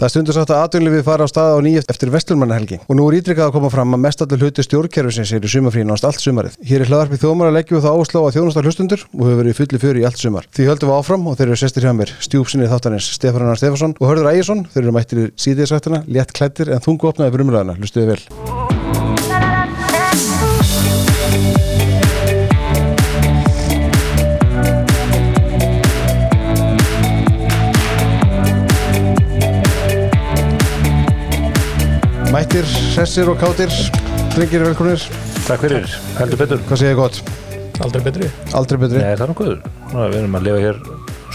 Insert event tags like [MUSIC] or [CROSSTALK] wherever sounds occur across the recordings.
Það stundur satt að atvinnlifið fara á stað á nýjeft eftir vestlumannhelgi og nú er ítrykkað að koma fram að mestallur hluti stjórnkerfisins er í sumafrín ást allt sumarið. Hér er hlaðarpið þjómar að leggjum það áslá að þjónustar hlustundur og hefur verið fulli fyrir í allt sumar. Því höldum við áfram og þeir eru sestir hjá mér stjúpsinni þáttanins Stefanar Stefansson og Hörður Ægjesson. Þeir eru mættir í síðiðsrættina, létt klættir en þungu opnaði fyrir umræðina. Hlustuðu vel. Mættir, sessir og kátir, drengir velkonir. Takk fyrir, heldur betur Hvað segir gott? Aldrei betri Aldrei betri. Nei, það er nokkuð Ná, Við erum að lifa hér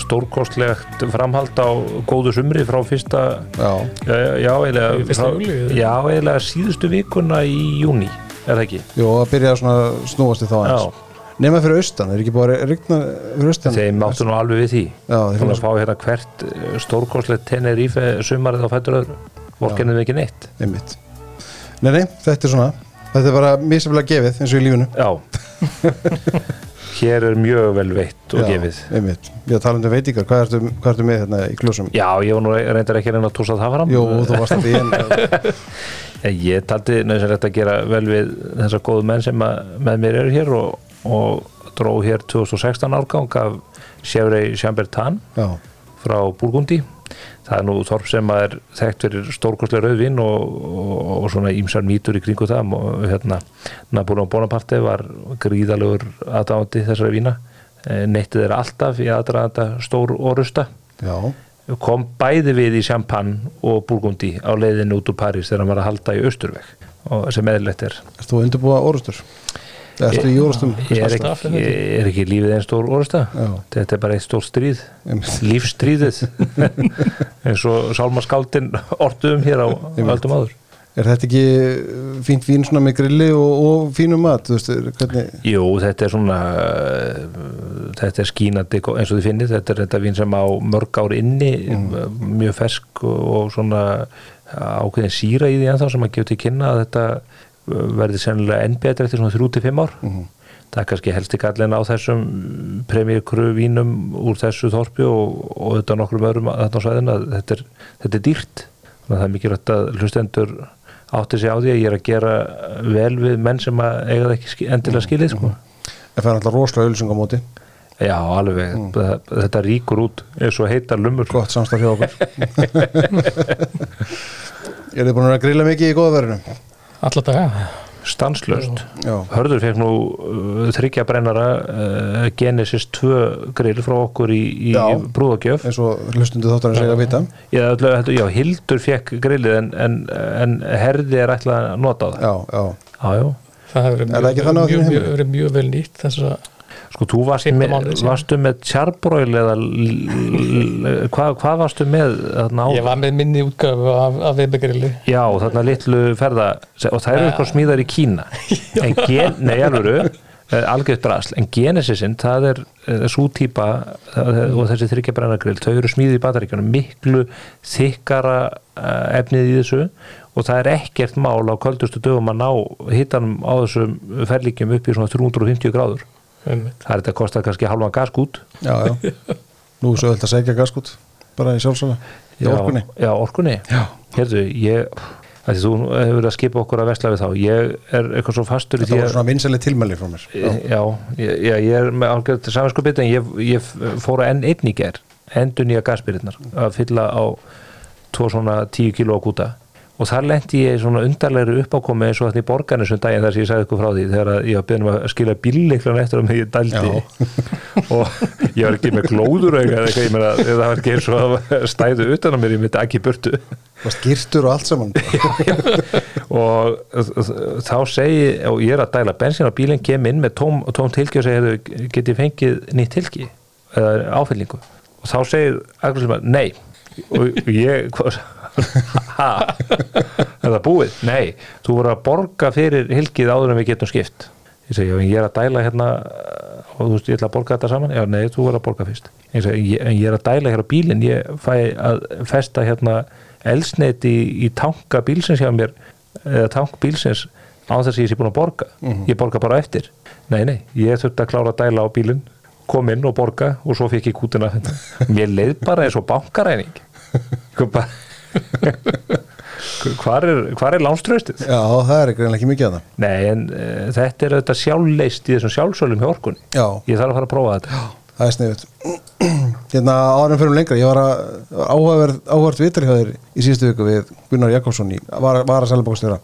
stórkostlegt framhald á góðu sumri frá fyrsta Já, já, já, eiginlega, Fyrsta eða? já, eiginlega síðustu vikuna í júni er það ekki? jú, að byrja svona að snúast í þá Já, eins. Nema fyrir austan, er ekki búið að rigna fyrir austan? þeim áttu nú alveg við því Já, þeir Þannig að fá hérna hvert stórkostlegt Tenerife sumarið á fættur öðru Vorkenum við ekki neitt. Einmitt. Nei, nei, þetta er svona, þetta er bara misaflega gefið eins og í lífinu. Já. [LAUGHS] Hér er mjög vel veitt og Já, gefið. Einmitt. Já, talandi um veitingar, hvað ertu, hvað ertu með hérna í klúsum? Já, ég var nú reyndar ekki að reyna að tósa það fram. Jú, þú varst að því en Ég, ég taldi nöðsynlegt að gera vel við þessa góðu menn sem að, með mér eru hér og, og dró hér 2016 árgang af Chevrolet Chambertin Já, frá Burgundi það er nú þorp sem er þekkt fyrir stórkostlega rauðvin og, og, og svona ímsar mýtur í kringu það. Og hérna Napoleon Bonaparte var gríðalegur aðdáðandi þessara vína. Eh, neyttið þeirra alltaf í aðdraðanda stór orusta já, kom bæði við í Champagne og Burgundi á leiðinu út úr París þegar hann var að halda í Austurveg og sem eðlilegt er. Ertu þú að undirbúa orustur? Ertu í orustum? er alltaf, ekki, er það er ekki lífið einn stór orusta Já, þetta er bara eitt stór stríð. Lífstríðið [LAUGHS] eins og Sálmaskáldin ortuðum hér á öldum áður. Er þetta ekki fínt vín svona með grilli og, og fínum mat, er-? Jú, þetta er svona uh, þetta er skínandi eins og þið finnið, þetta er þetta vín sem á mörg ár inni, mjög fersk og, og svona ákveðin síra í því ennþá sem að gefa til kynna að þetta verði sennilega enn betra eftir svona 3-5 ár. Það er kannski helsti gallin á þessum premjörkru vínum úr þessu þorpi og, og þetta nokkrum öðrum þetta á svæðin að þetta er, þetta er dýrt. Þannig að það er mikilvægt að hlustendur átti sig á því að ég er að gera vel við menn sem að eiga það ekki endilega skilið sko. Það fær alltaf rosalega ölsing á móti, Já, alveg, það, þetta ríkur út eins og heitar lumur gott samstarf hjá okkur. [LAUGHS] Er búin að grilla mikið í góða Alla daga. Stanslöst Já, Hörður fekk nú uh, þryggja brennara uh, Genesis 2 grill frá okkur í, í Já. brúðagjöf eins og hlustundu þáttar að segja að vita. Já, já, Hildur fekk grillið en, en, en herði er ætlað að nota það. Já, já, Já, já. Það hefur Er verið mjög, mjög, mjög, mjög vel nýtt þess að Sko, þú varst með, varstu með tjarbróil eða hvað, hvað varstu með þarna á? ég var með minni útgáfu af, af viðbegrilli Já, þarna litlu ferða og það eru eitthvað smíðar í Kína. [LAUGHS] En gen, nei alvöru eh, algjörð drasl, en Genesisinn það er svo típa það- og þessi þryggja brennagrill, þau eru smíðið í bataríkjunum miklu þykkara eh, efnið í þessu. Og það er ekkert mál á kvöldustu dögum að ná hittanum á þessum ferlíkjum upp í svona 350 gráður einmitt. það er þetta að kosta kannski halvan gaskút já, já. [LAUGHS] Nú er svo völd að segja gaskút, bara í sjálfsögða. Í orkunni. Já, orkunni Já. Hérðu, ég Ætli, þú hefur verið að skipa okkur að vesla við þá ég er eitthvað svo fastur í Þetta voru að svona vinsæli tilmæli frá mér. Já, já, ég, já, ég er með algjörð samanskupið en ég, ég fór að enn einn í ger endur nýja gasbyrðirnar að fylla á tvo svona 10 kíló kúta og þar lendi ég svona undarlegri uppákomi eins og þetta í borgarni sem daginn þar sem ég sagði ykkur frá því þegar ég var beðin um að skilja bílleiklan eftir að mig ég dældi. [LAUGHS] Og ég var ekki með glóður eða eitthvað, ég meina það var ekki eins og stæðu utan á mér, ég myndi ekki burtu. [LAUGHS] Varst girtur og allt saman. [LAUGHS] og þá segi og ég er að dæla bensin á bílinn kem inn með tóm, tóm tilki og segi get ég fengið nýtt tilki eða áfyllingu? Og þá segir nei. Og ég hvað- er það búið? Nei, þú voru að borga fyrir hilkið áður en við getum skipt. Ég segi, ég er að dæla hérna og þú veist, ég ætla að borga þetta saman. Já, nei, þú voru að borga fyrst. Ég segi, ég, en ég er að dæla hérna bílinn. Ég fæ að festa hérna elsneti í, í tanka bílsins hjá mér eða tank bílsins á þess að ég sé búin að borga. Ég borga bara eftir. Nei, nei, ég þurfti að klára að dæla á bílinn kom inn og borga og svo fekk ég kútina [LAUGHS] mér leið bara eins og bankaræning hvar er, hvar er lánströstið? Já, það er greinlega ekki mikið að það. Nei, en uh, þetta er þetta sjálfleist í þessum sjálfsölum hjá orkunni. Já, ég þarf að fara að prófa þetta. Það er sniðut Hérna árum fyrir um lengra Ég var að áhugavert vitur hjá þér í síðustu viku við Gunnar Jakobsson í var, var að selabókstjóra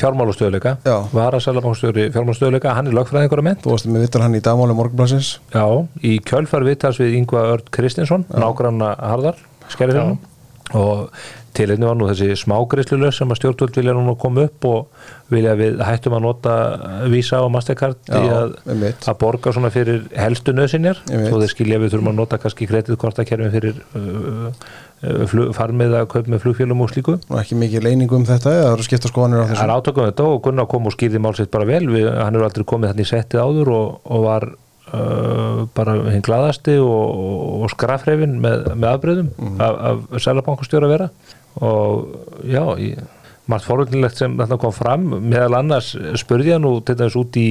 fjármálustöðuleika, Já. var að selabánkstjóri fjármálustöðuleika, hann er lögfræðingur að menn Þú varst með vitur hann í dagmáli morgunblansins Já, í kjölfar viðtals við Yngva Örd Og tilhengni var nú þessi smágreislulös sem að stjórnvöld vilja nú koma upp og vilja við hættum að nota Visa og Mastercard í Já, að, einmitt. að borga svona fyrir helstu Einmitt. svo þeir skilja við þurfum að nota kannski kreditkortakerfin fyrir uh, uh, flug, farmið að kaup með flugfélum og slíku og ekki mikið leining um þetta eða það eru skipta skoðanir á Það þessu er átökum þetta og Gunnar kom og skýrði málsitt bara vel við, hann er aldrei komið þannig settið áður og, og var uh, bara hinn glaðasti og, og, skrafreifin með, með afbreyðum af, af sælabankastjóra að vera. Og já, í, margt forvöldinlegt sem þarna kom fram. Meðal annars spurði hann dæmis út í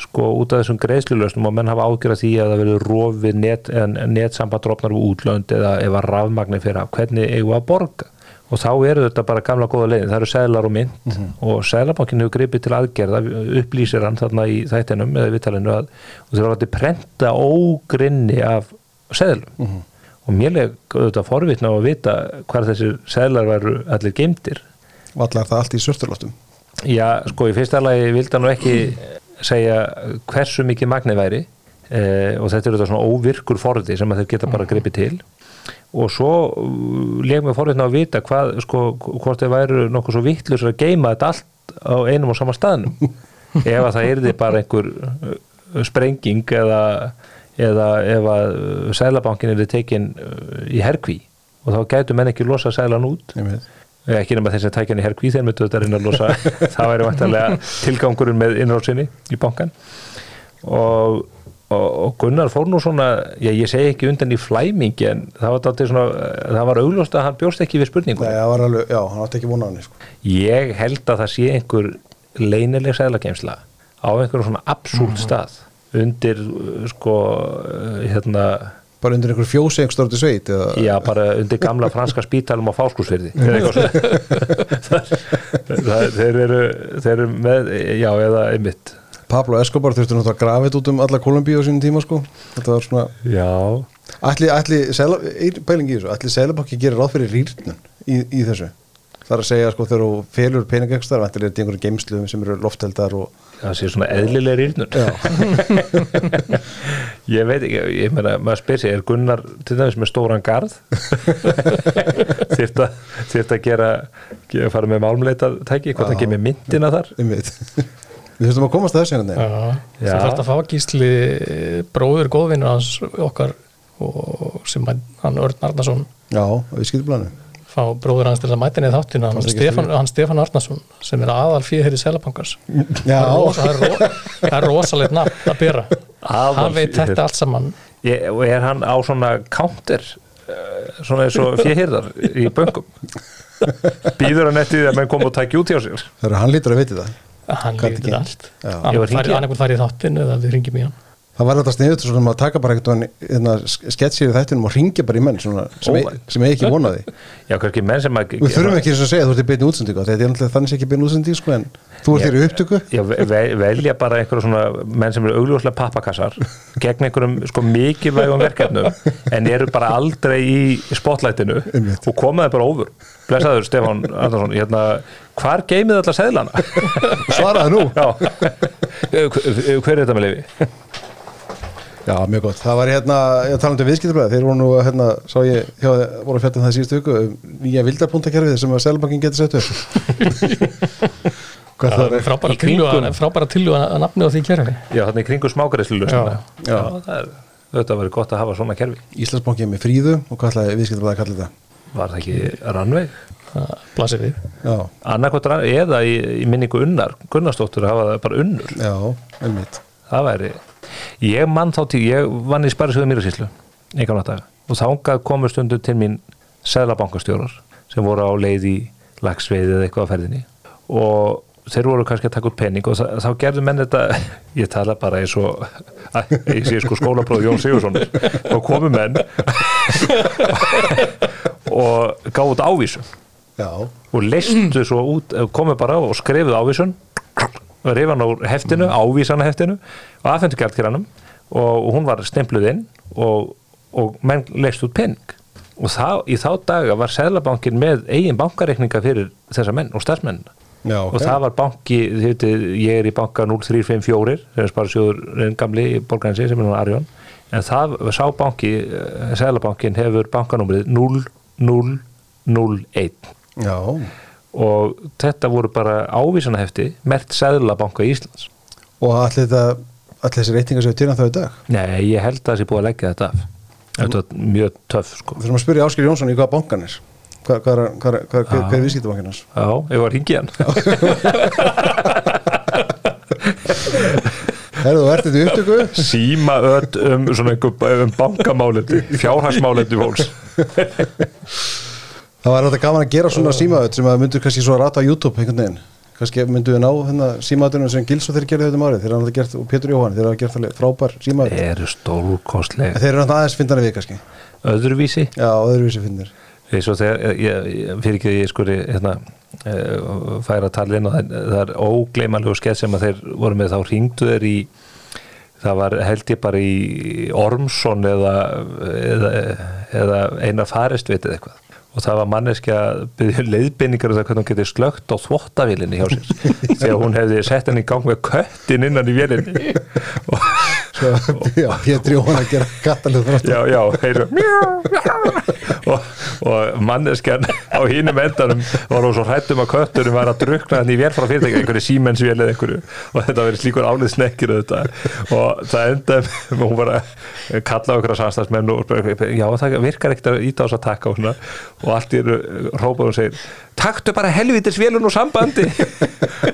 sko út af þessum greiðslulösnum og menn hafa ágjörð því að það verður rofið net, netsambandrófnar úr útlönd eða ef að rafmagni fyrir af. Hvernig eigum við að borga og þá eru þetta bara gamla góða leiðin, það eru seglar og mynd og seglabankin hefur gripið til aðgerða upplýsir hann þarna í þættinum eða viðtalinu að og þeir eru að prenta ógrinni af seglum og mér er auðvitað forvitna á að vita hvar þessir seglar veru allir geimdir Vallar það allt í svörturlóttum Já, sko, í fyrsta lagi vildi hann ekki segja hversu mikið magni væri eh, og þetta er þetta svona óvirkur forði sem þeir geta bara gripið til og svo legum við forðin á að vita hvað, sko, hvort þeir væru nokkuð svo vittlust að geima þetta allt á einum og sama staðnum. [LAUGHS] Ef að það erði bara einhver uh, sprenging eða, eða ef að sælabankin er tekin uh, í herkví. Og þá gætu menn ekki losa sælan út. Ekki nema þess að tækja hann í herkví þeir myndu þetta að reyna að losa [LAUGHS] [LAUGHS] það væri vantarlega tilgangurinn með innrásinni í bankan og, og, Gunnar fór nú svona já, ég segi ekki undan í flæmingi en það var, svona, það var augljóst að hann bjóst ekki við spurningu Nei, það var alveg, já, hann átti ekki vona á henni sko. ég held að það sé einhver leynileg sælageimsla á einhverjum svona absúlt stað undir uh, sko uh, hérna bara undir einhver stórti sveit eða, Já, bara undir gamla franska spítalum á fáskúsfyrði [LAUGHS] [LAUGHS] [LAUGHS] þeir, eru, þeir eru með já, eða einmitt Pablo Escobar þurfti náttúrulega að grafa þetta út um alla Kolumbíu á sínum tíma sko. Þetta var svona Já, ætli, ætli, pæling í þessu ætli Selabokki gerir ráð fyrir rýrnun í, í þessu? Það er að segja sko þegar þú felur peningengstar vantilega er þetta einhverjum geimsluðum sem eru lofteldar og það sé svona eðlilega rýrnun. Já, [LAUGHS] Ég veit ekki, ég meina, maður spyr sig er Gunnar til dæmis með stóran garð? [LAUGHS] Þyrft að gera, gera fara með málmleita tæki, hvort það kemur myndina þar við þurftum að komast að þessu hérna þú þarfst að fá gísli bróður góðvinnur hans okkar og sem hann Örn Arnason. Já, við skilplanu fá bróður hans til að mæta niður þáttina hann hann Stefán Arnason sem er aðal fyrir þeirri selabankars já, það er, rosalegt nafn að bera. Aðal- hann veit þetta allt saman. Ég, og er hann á svona counter eh, svona eins og fjehirðar í böngum [LAUGHS] býður hann eftir því að menn koma og takja út hjá sér? Það er hann lítur að viti það hann líður allt Já. Ég var hringja. hann einhvern farið í þáttin eða við ringjum í hann það var þetta sniðut svona að taka bara eitthvað hérna, sketsir í þættinum og ringja bara í menn svona, sem, oh, sem ég ekki vonaði já, kannski menn sem að við þurfum ekki eins og að segja að þú ert í beinu útsendingu þetta er náttúrulega þannig ekki beinu útsendingu sko, en þú ert þér í upptöku. Já, ve velja bara einhverjum svona menn sem eru augljóslega pappakassar gegn einhverjum sko mikilvægum verkefnum en eru bara aldrei í spotlightinu og komaði bara over blessaður Stefán Arnarsson. Hérna, hvar geymið allar seðlana? svaraði nú. Já. Hver er þetta með lifi? Já, mjög gott. Það var hérna, ég tala um viðskiptabræði, þeir voru nú, hérna, sá ég, hjá, voru að fjalla um það síðustu viku, um nýja vildarpuntakerfið sem að Sælabankin getur sett upp. [LAUGHS] Hvað það er? frábæra tilluga frábæra tilluga að nafni á því kerfi Já, þannig kringu smágræslu Já. Já, það þetta verið gott að hafa svona kerfi Íslandsbanki er með fríðu og hvað ætlaði viðskiptabræði að kalla þetta? Var það ekki rannveig? blasir við Já, Annarkvæmt rannveig eða í, í minningu unnar Gunnarsdóttur hafa það bara unnur já, einmitt. það væri ég mann þá til, ég vann í Sparisjóðu Mýrasíslu einhvern veginn og þángað komur stundu til mín seðlabankastjórar sem voru á leið í lagsveiði eða eitthvað á ferðinni. Og þeir voru kannski að taka út penning og þá, þá gerðu menn þetta [LAUGHS] ég tala bara eins og [LAUGHS] ég sé sko skólapróð Jón Sigursson þá komu menn [LAUGHS] og gáðu út ávísu Já, og leistu svo út, komið bara og skrifuð ávísun rifan á heftinu, ávísana heftinu og aðfendu gjaldkiranum og hún var stempluð inn og, og menn leist út penning og þá, í þá daga var Sæðlabankin með eigin bankareikninga fyrir þessa menn og starfsmennina já, og það var banki, þið veitir, ég er í banka 0354, sem er sparasjóður gamli í borgarinsi sem er núna Arjón en það, sá banki, Sæðlabankin hefur bankanúmrið 0001 Já, og þetta voru bara ávísanahefti mert Sæðlabanka Íslands. Og allir þessi reytingar séu til hann þá í dag? Nei, ég held að það sé búið að leggja þetta af. Þetta var mjög töff sko. Við þurfum að spyrja Áskil Jónsson í hvaða bankan er. Hvað, hvað, er- hvað, er- hvað, hvað, hvað er viðskiptabankin hans? Já, ég var hringið hann. [LAUGHS] Herðu, þú þetta í upptöku? Síma öll um um bankamálendi, fjárhagsmálendi fólks [LAUGHS] Það var þetta gaman að gera svona símaðut sem að myndur kannski svo að rata á YouTube einhvern veginn. Kannski myndu við ná hérna, símaðutunum sem Gils og þeir gerði þetta um árið. Þeir hafa gert, og Pétur Jóhann, þeir hafa gert alveg frábær símaðut eru stórkostlega þeir eru náttúrulega aðeins fyndana við kannski. Öðruvísi? Já, öðruvísi ég, fyrir ekki að ég skuri hérna, uh, færa inn og það, er ógleymanlegu skeið sem að þeir voru með þá ringdu þeir í það var held ég bara í Ormsson eða, eða, eða eina farist vitið eitthvað og það var manneski að byggja [LAUGHS] leiðbynningar um það hvernig hún getið slögt á þvottavílinni hjá sér. [LAUGHS] Þegar hún hefði sett henni í gang með köttin innan í vélinni og [LAUGHS] Já, Pétur Jóhann að gera kattalið frá já, já, heyru og, og manneskjan á hínum endanum var hún svo hrættum að kötturum var að drukna hann í vél frá fyrirtækja, einhverju símensvél eða einhverju. Og þetta verið slíkur álið snekkir og það endaði hún bara kalla okkur að samstagsmenn og já, það virkar ekkert að íta á þess að taka og, og allt í eru rópað og segir taktu bara helvitis vélun og sambandi.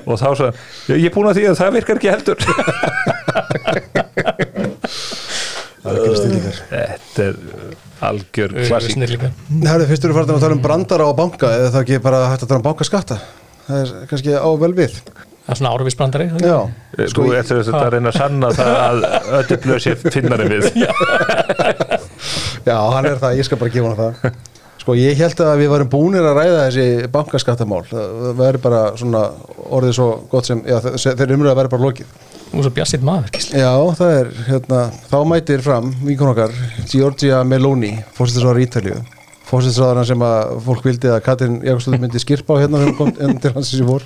Og þá svo, ég er búin að því að það virkar ekki heldur það er ekki stillingar þetta er algjör klassík. Snillingar. Herðu, fyrst eru farin að tala um brandara á banka eða það ekki bara hægt að tala um bankaskatta? Það er kannski á vel við. Það er svona áravísbrandari Já, Sko, þú ættir þetta að reyna að sanna það að öllu blöð sér finnari við. [LAUGHS] Já, hann er það, ég skal bara gefa hann það. Sko, ég held að við varum búnir að ræða þessi bankaskattamál. Það væri bara svona orðið svo gott sem, já, þe- þeir umröða væri bara lokið og svo bjassitt maður Gísli. Já, það er, hérna, þá mætir fram vinkun okkar, Giorgia Meloni fórsættisraðar Ítalíu. Fórsættisraðar sem að fólk vildi að Katrin Jakobsdóttir myndi skirpa á hérna þegar hún kom enn til hans þessi vor.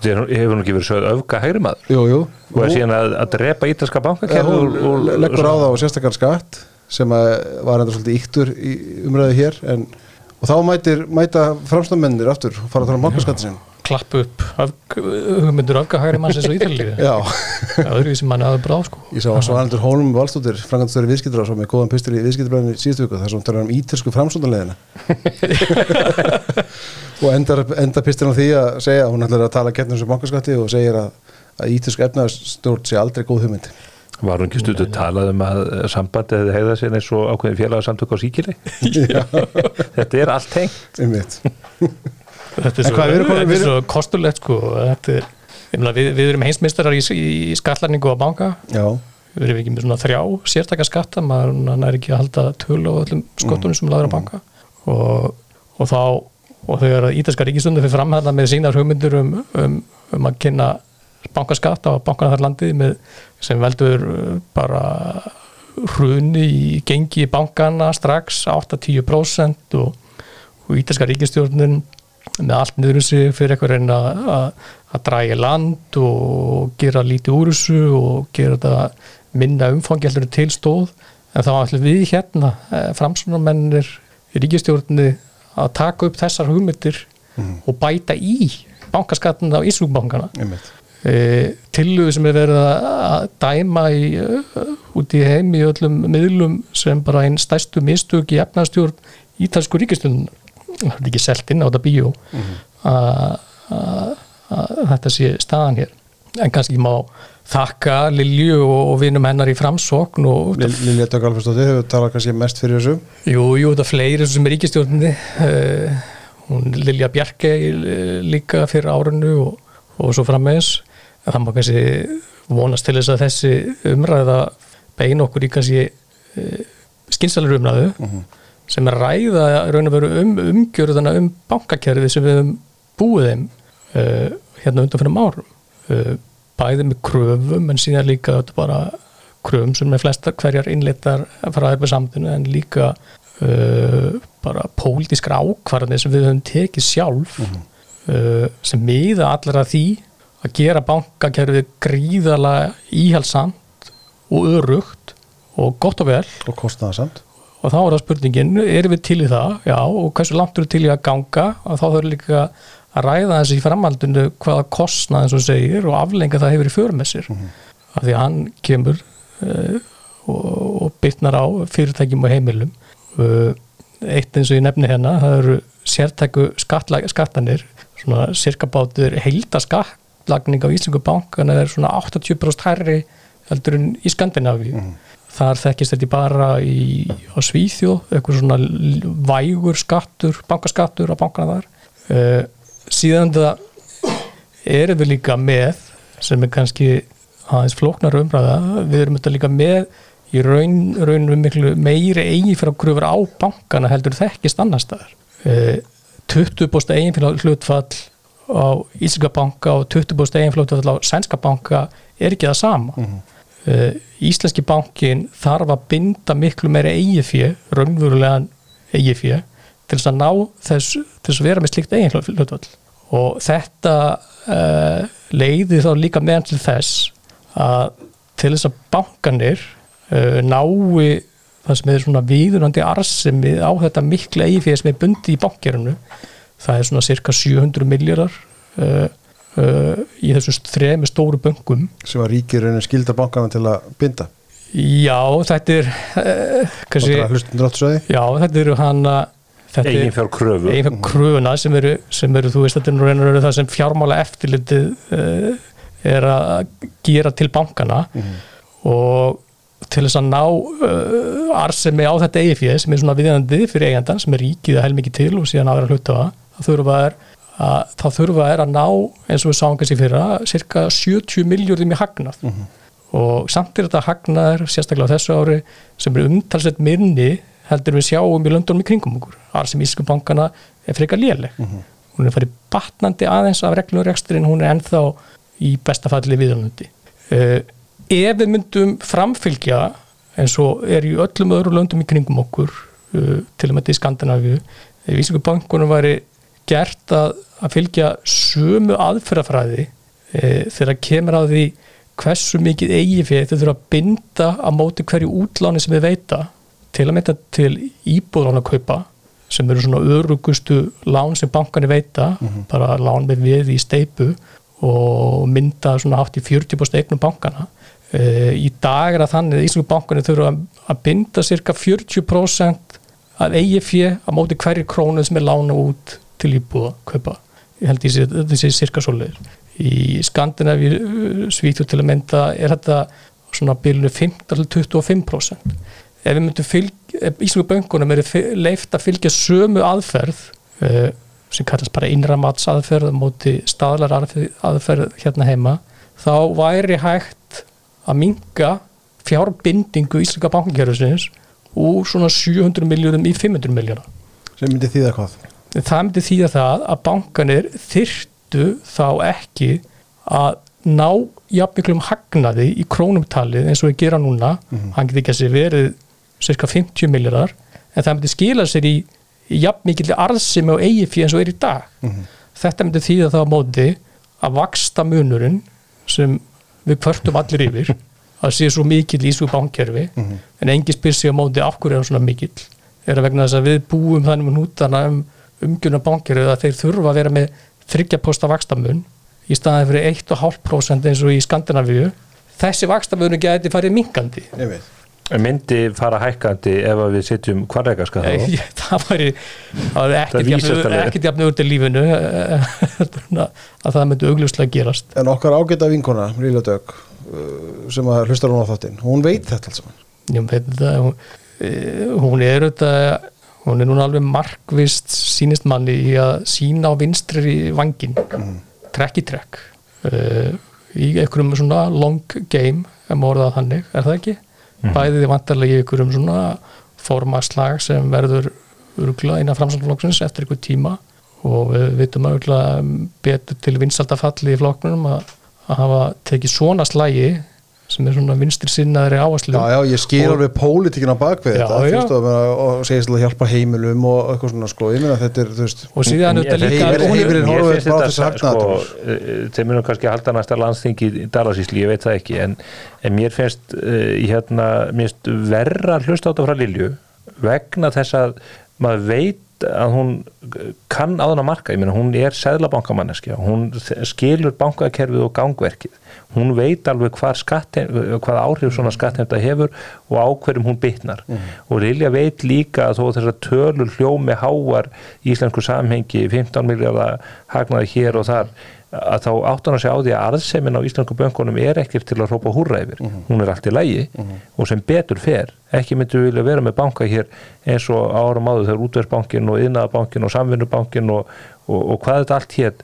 Hefur hún ekki verið sögð öfga hægri maður? Jú, jú, og er síðan að, að drepa ítalska hún leggur á það á sérstakar skatt sem að var enda svolítið yktur í umræðu hér en, og þá mætir, mæta framstæðmennir aftur og fara að tala um bankaskatti sin klapp upp hugmyndur öfgahægri manns eins og ítalíu. Já, öðru sem hann aður bráð sko. Ég sá að Svanendur Hólm Valstóttir, frangastöri viðskiptur á svo með góðan pistil í viðskipturblæðinu síðustu viku þar sem talar um ítalsku framstæðanleðina [LAUGHS] og endar, endar pistil á því að segja að hún ætlar að tala getnum sem bankaskatti og segir að, að ítalsku efnaðarstjórn sé aldrei góð hugmynd. Var hún ekki stundu talað um að sambandið hefði hegðað sér eins og ákveðin félagsamtök á síkili? [LAUGHS] Já, Þetta er allt tengt. Einmitt þetta er svo, komin- þetta er svo kostulegt sko. Þetta er, ég meina, við, við erum heimsmeistarar í, í skatlarningu á banka. Já, við erum ekki með svona þrjá sértaka skatta maður er ekki að halda tölu á öllum skottunum sem laður á banka. Og, og þá og þegar ítalska ríkistundu fyrir fram hérna með sínar hugmyndur um, um, um að kynna bankaskatta á bankana þar landið með, sem veldur uh, bara hruni í gengi bankana strax 8-10% og, og ítalska ríkistjórnin með allt niður um sig fyrir eitthvað reyna að, að dræja land og gera lítið úr þessu og gera þetta minna umfangi heldur en til stóð. En þá ætlum við hérna framsunarmennir í ríkistjórninni að taka upp þessar hugmyndir og bæta í bankaskattin á Ísúkbankana einmitt. E, tillugu sem er verið að dæma í, uh, út í heim í öllum miðlum sem bara einn stærstu mistök í efnastjórn ítalsku ríkistjórn það er ekki selt inn á þetta bíó. Að að- að þetta sé staðan hér. En kannski má þakka Lilju og, og vinum hennar í framsókn Lilja Dögg Alfersdóttir hefur talað kannski mest fyrir þessu. Jú, jú, þetta er fleiri sem er ríkistjórnindi uh, hún Lilja Bjarke uh, líka fyrir árinu og, og svo frammeðis en það má kannski vonast til þess að þessi umræða beina okkur í kannski uh, skynsalur umræðu sem er að ræða raun og veru um umgjörðuna um bankakerfið sem við höfum búið þeim uh, hérna undan fyrir árum. Uh, bæði með kröfum en síðan líka þetta bara kröfum sem er flestar hverjar innleitar frá þeirra samtunu en líka uh, bara pólitískra ákvarðanir sem við höfum tekið sjálf uh, sem miða allar að því að gera bankakerfið gríðalega íhalsamt og örugt og gott og vel. Og kostnaðasamt og þá er það spurningin, erum við til í það? Já, og hversu langt eru til í að ganga? Og þá þurfum líka að ræða þessi í framhaldinu hvaða kostnað eins og segir og aflenga það hefur í förmessir mm -hmm. af því að hann kemur uh, og, og bytnar á fyrirtækjum og heimilum. Uh, eitt eins og ég nefni hérna það eru sértæku skattanir svona cirkabátur heildaskattlagning á Íslingu bankan er svona 80% hærri heldur en í Skandinavíu. Mm -hmm þar þekkist þetta bara í, á Svíþjóð, eitthvað svona vægur skattur, bankaskattur á bankana þar. Uh, síðan þetta erum við líka með sem er kannski aðeins flóknar umræða, við erum þetta líka með í raun, raun miklu meiri eiginfjárgröfur á bankana heldur þekkist annar staðar. Uh, 20% eiginfjár hlutfall á Ísika banka og 20% eiginfjár hlutfall á Sænska banka er ekki það sama. Mm -hmm Íslenski bankin þarf að binda miklu meiri eigifjö, raunverulegan eigifjö til þess að ná þess, til þess að vera með slikt eigin hlutvall og þetta uh, leiði þá líka meðan til þess að til þess að bankanir uh, nái það sem er svona viðunandi arsemi á þetta miklu eigifjö sem er bundi í bankjörunu það er svona cirka 700 miljardar uh, í þessum þremi stóru böngum sem að ríkir einu skildar bankana til að binda. Já, þetta er uh, kannski, Já, þetta eru hann eigin fjár kröfu eigin fjár kröfuna sem eru, sem eru þú veist, þetta er nú reynur það sem fjármála eftirlitið uh, er að gera til bankana. Mm -hmm. og til þess að ná uh, arsemi á þetta eigifið sem er svona viðjandi fyrir eigandan sem er ríkið að hel mikið til og síðan aðra hluta það þurfa að er að þá þurfa er að ná eins og við sáum kannski fyrra cirka 70 miljóðum í hagnað mm -hmm. og samt er þetta hagnaður sérstaklega á þessu ári sem er umtalsett minni heldur við sjáum í löndunum í kringum okkur þar sem Ísku bankana er frekar léleg mm -hmm. hún er farið batnandi aðeins af reglurreksturinn, hún er ennþá í bestafalli viðalöndi uh, ef við myndum framfylgja eins og er í öllum öðru löndum í kringum okkur uh, til og með þetta í Skandinavíu Ísku bankunum væri gert að, að fylgja sömu aðferðafræði e, þegar kemur á því hversu mikið eigi fyrir þau þurfa að binda á móti hverju útláni sem þau veita til að mynda til íbúðlána kaupa sem eru svona örugustu lán sem bankani veita mm -hmm. bara lán með við í steipu og mynda svona átt í 40% eignum bankana e, í dag er að þannig að Íslandsku bankani þurfa að binda cirka 40% af eigi fyrir á móti hverju krónu sem er lána út til íbúða kaupa. Ég held því að þetta sé cirka svo leiður í Skandinavíu uh, svítu til að mynda er þetta svona bílunu 15-25% ef við myndum fylgja Íslandu böngunum er leift að fylgja sömu aðferð uh, sem kallast bara innramats aðferð móti staðlar aðferð hérna heima þá væri hægt að minga fjárbindingu Íslanda bankingjörðusins úr svona 700 miljónum í 500 miljóna sem myndi því það hvað? það myndi að það að bankanir þyrtu þá ekki að ná jafnmiklum hagnaði í krónumtalið eins og við gera núna mm -hmm. hann getur ekki að sé verið cirka 50 miljardar en það myndi skila sér í, í jafnmikli arðsimi og eigi fyrir eins og er í dag mm -hmm. þetta myndi því að það á móti að vaksta munurinn sem við kvörtum allir yfir [LAUGHS] að sé svo mikill í svo bankjörfi mm -hmm. en engi spyr sig á móti af hverju er það svona mikill er að vegna þess að við búum þannig með nútana um umgjuna bankir að þeir þurfa að vera með þryggjaposta vakstamun í staðan fyrir 1,5% eins og í Skandinavíu. Þessi vakstamunum geti farið minkandi myndi fara hækkandi ef við sitjum hvarregarska þá? [LAUGHS] Það væri ekkert jafn auðvitað lífinu [LAUGHS] að það myndi augljóslega gerast. En okkar ágæta vinkona Ríla Dögg uh, sem að hlustar hún á þáttinn hún veit þetta alls saman. Hún, eh, hún er auðvitað hún er núna alveg markvist sínist manni í að sína á vinstrir í vangin mm. trekk í trekk uh, í einhverjum svona long game ef maður orðað þannig, er það ekki? Mm. bæðið vantarlega í einhverjum svona formaslag sem verður urgla innan framsóknarflokksins eftir einhver tíma og við vitum auðvitað betur til vinsaldafalli í flokknum að, að hafa tekið svona slægi sem er svona vinstri sinnaðri áherslu Já, já, ég Og- alveg pólitíkin á bakvið Já, þetta, þú já. veist, og, og segist til að hjálpa heimilum og eitthvað svona, sko, ég meina þetta er, veist, og síðan auðvitað líka heimilin finnst bara þessi hagnaðardómur. sko, eh, þeir munum kannski halda næsta landsþing í Dalasísli, ég veit það ekki en, en mér finnst uh, hérna, mér finnst verra að hlusta á þetta frá Lilju vegna þess að maður veit að hún kann á þennan marka, ég meina hún er seðlabankamanneskja, hún skilur bankakerfið og gangverkið. Hún veit alveg hvað, hvað áhrif svona skattheimta hefur og á hverjum hún bytnar og Lilja veit líka að þó þessar tölur hljómi háar í íslensku samhengi 15 miljardar hagnaði hér og þar að þá áttan að segja á því að arðsemin á íslensku bönkunum er ekkert til að hrópa húrra yfir. Hún er allt í lægi og sem betur fer ekki myndu vilja vera með banka hér eins og árum áður þegar útversbankin og yðnaðabankin og samvinnubankin og, og, og hvað þetta allt hér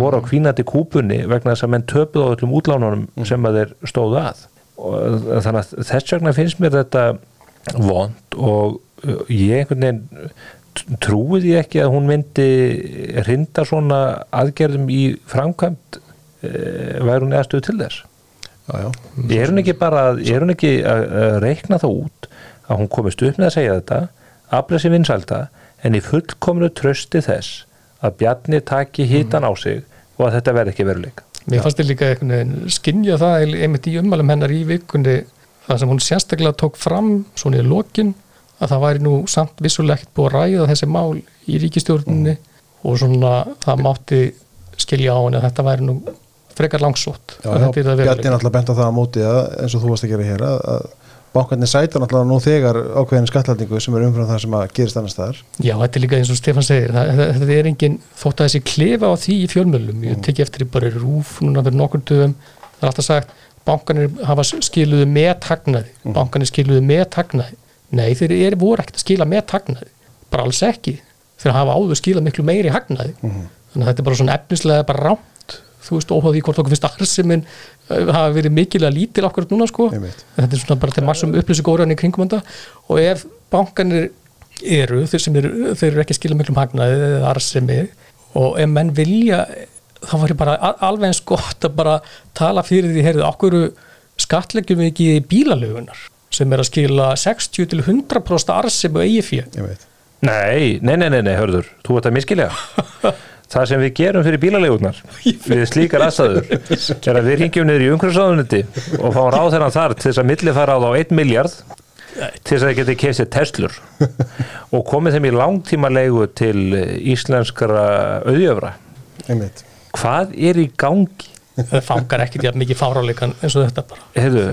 voru á kvínandi kúpunni vegna þess að menn töpuð á öllum útlánunum sem að þeir stóðu að. Og þannig að þess vegna finnst mér þetta vond og ég einhvern veginn trúið ég ekki að hún myndi hrinda svona aðgerðum í framkvæmt e, væri hún eða stuð til þess? Já, já, er hún ekki bara er hún ekki að, reikna það út að hún komist upp með að segja þetta aflega sér vinsælda en í fullkomnu trösti þess að Bjarni taki hitan á sig og að þetta verði ekki veruleik Mér fannst þið líka einhvern veginn skynja það einmitt í ummælum hennar í vikunni það sem hún sérstaklega tók fram svona í lokin að það væri nú samt vissulega ekkert búið að ræða þessi mál í ríkistjórninni og svona það mátti skilja á henni að þetta væri nú frekar langsótt Bjarni náttúrulega bent á það á móti að, eins og þú varst að gera hér að, að bankarnir sæta náttúrulega nú þegar ákveðin skattlendingu sem er umfram það sem að gerist annars staðar. Já, þetta er líka eins og Stefán segir það, þetta er engin, þótt að þessi klefa á því í fjölmjölum, ég teki eftir í bara rúf núna fyrir nokkur dögum, það er alltaf sagt bankanir hafa skiluðu með hagnaði, bankanir skiluðu með hagnaði nei, þeir eru voru ekkert að skila með hagnaði, bara alls ekki. Þeir hafa áður skilað miklu meiri hagnaði. Þannig að þetta er bara svona efnislega bara rámt, þú veist, óháð því hvort okkur finnst arsimin uh, hafa verið mikilega lítil okkur núna sko, þetta er svona bara til massum upplýsing óræðan í kringum þetta. Og ef bankanir eru, þeir sem eru, þeir eru ekki að skila miklum hagnaði eða arsemi og ef menn vilja þá var ég bara al- alveg eins gott að bara tala fyrir því, heyrðu, okkur skattleggjum við ekki bílalögunar sem er að skila 60 til 100% arsemi og eigi veit. Nei, nei, nei, nei, nei, hörður, þú ert að miskilja [LAUGHS] Það sem við gerum fyrir bílalegunar [LAUGHS] við slíkar aðstæður er að við ringjum niður í umhverfsáðuniti og fáum ráð þennan þar til þess að milli fara á þá 1 miljard til þess að það geti kefsið Teslur. [LAUGHS] Og komið þeim í langtíma leigu til íslenskara auðjöfra. Hvað er í gangi? það fangar ekkert jafn mikið fáráleikan eins og þetta bara. Hefðu,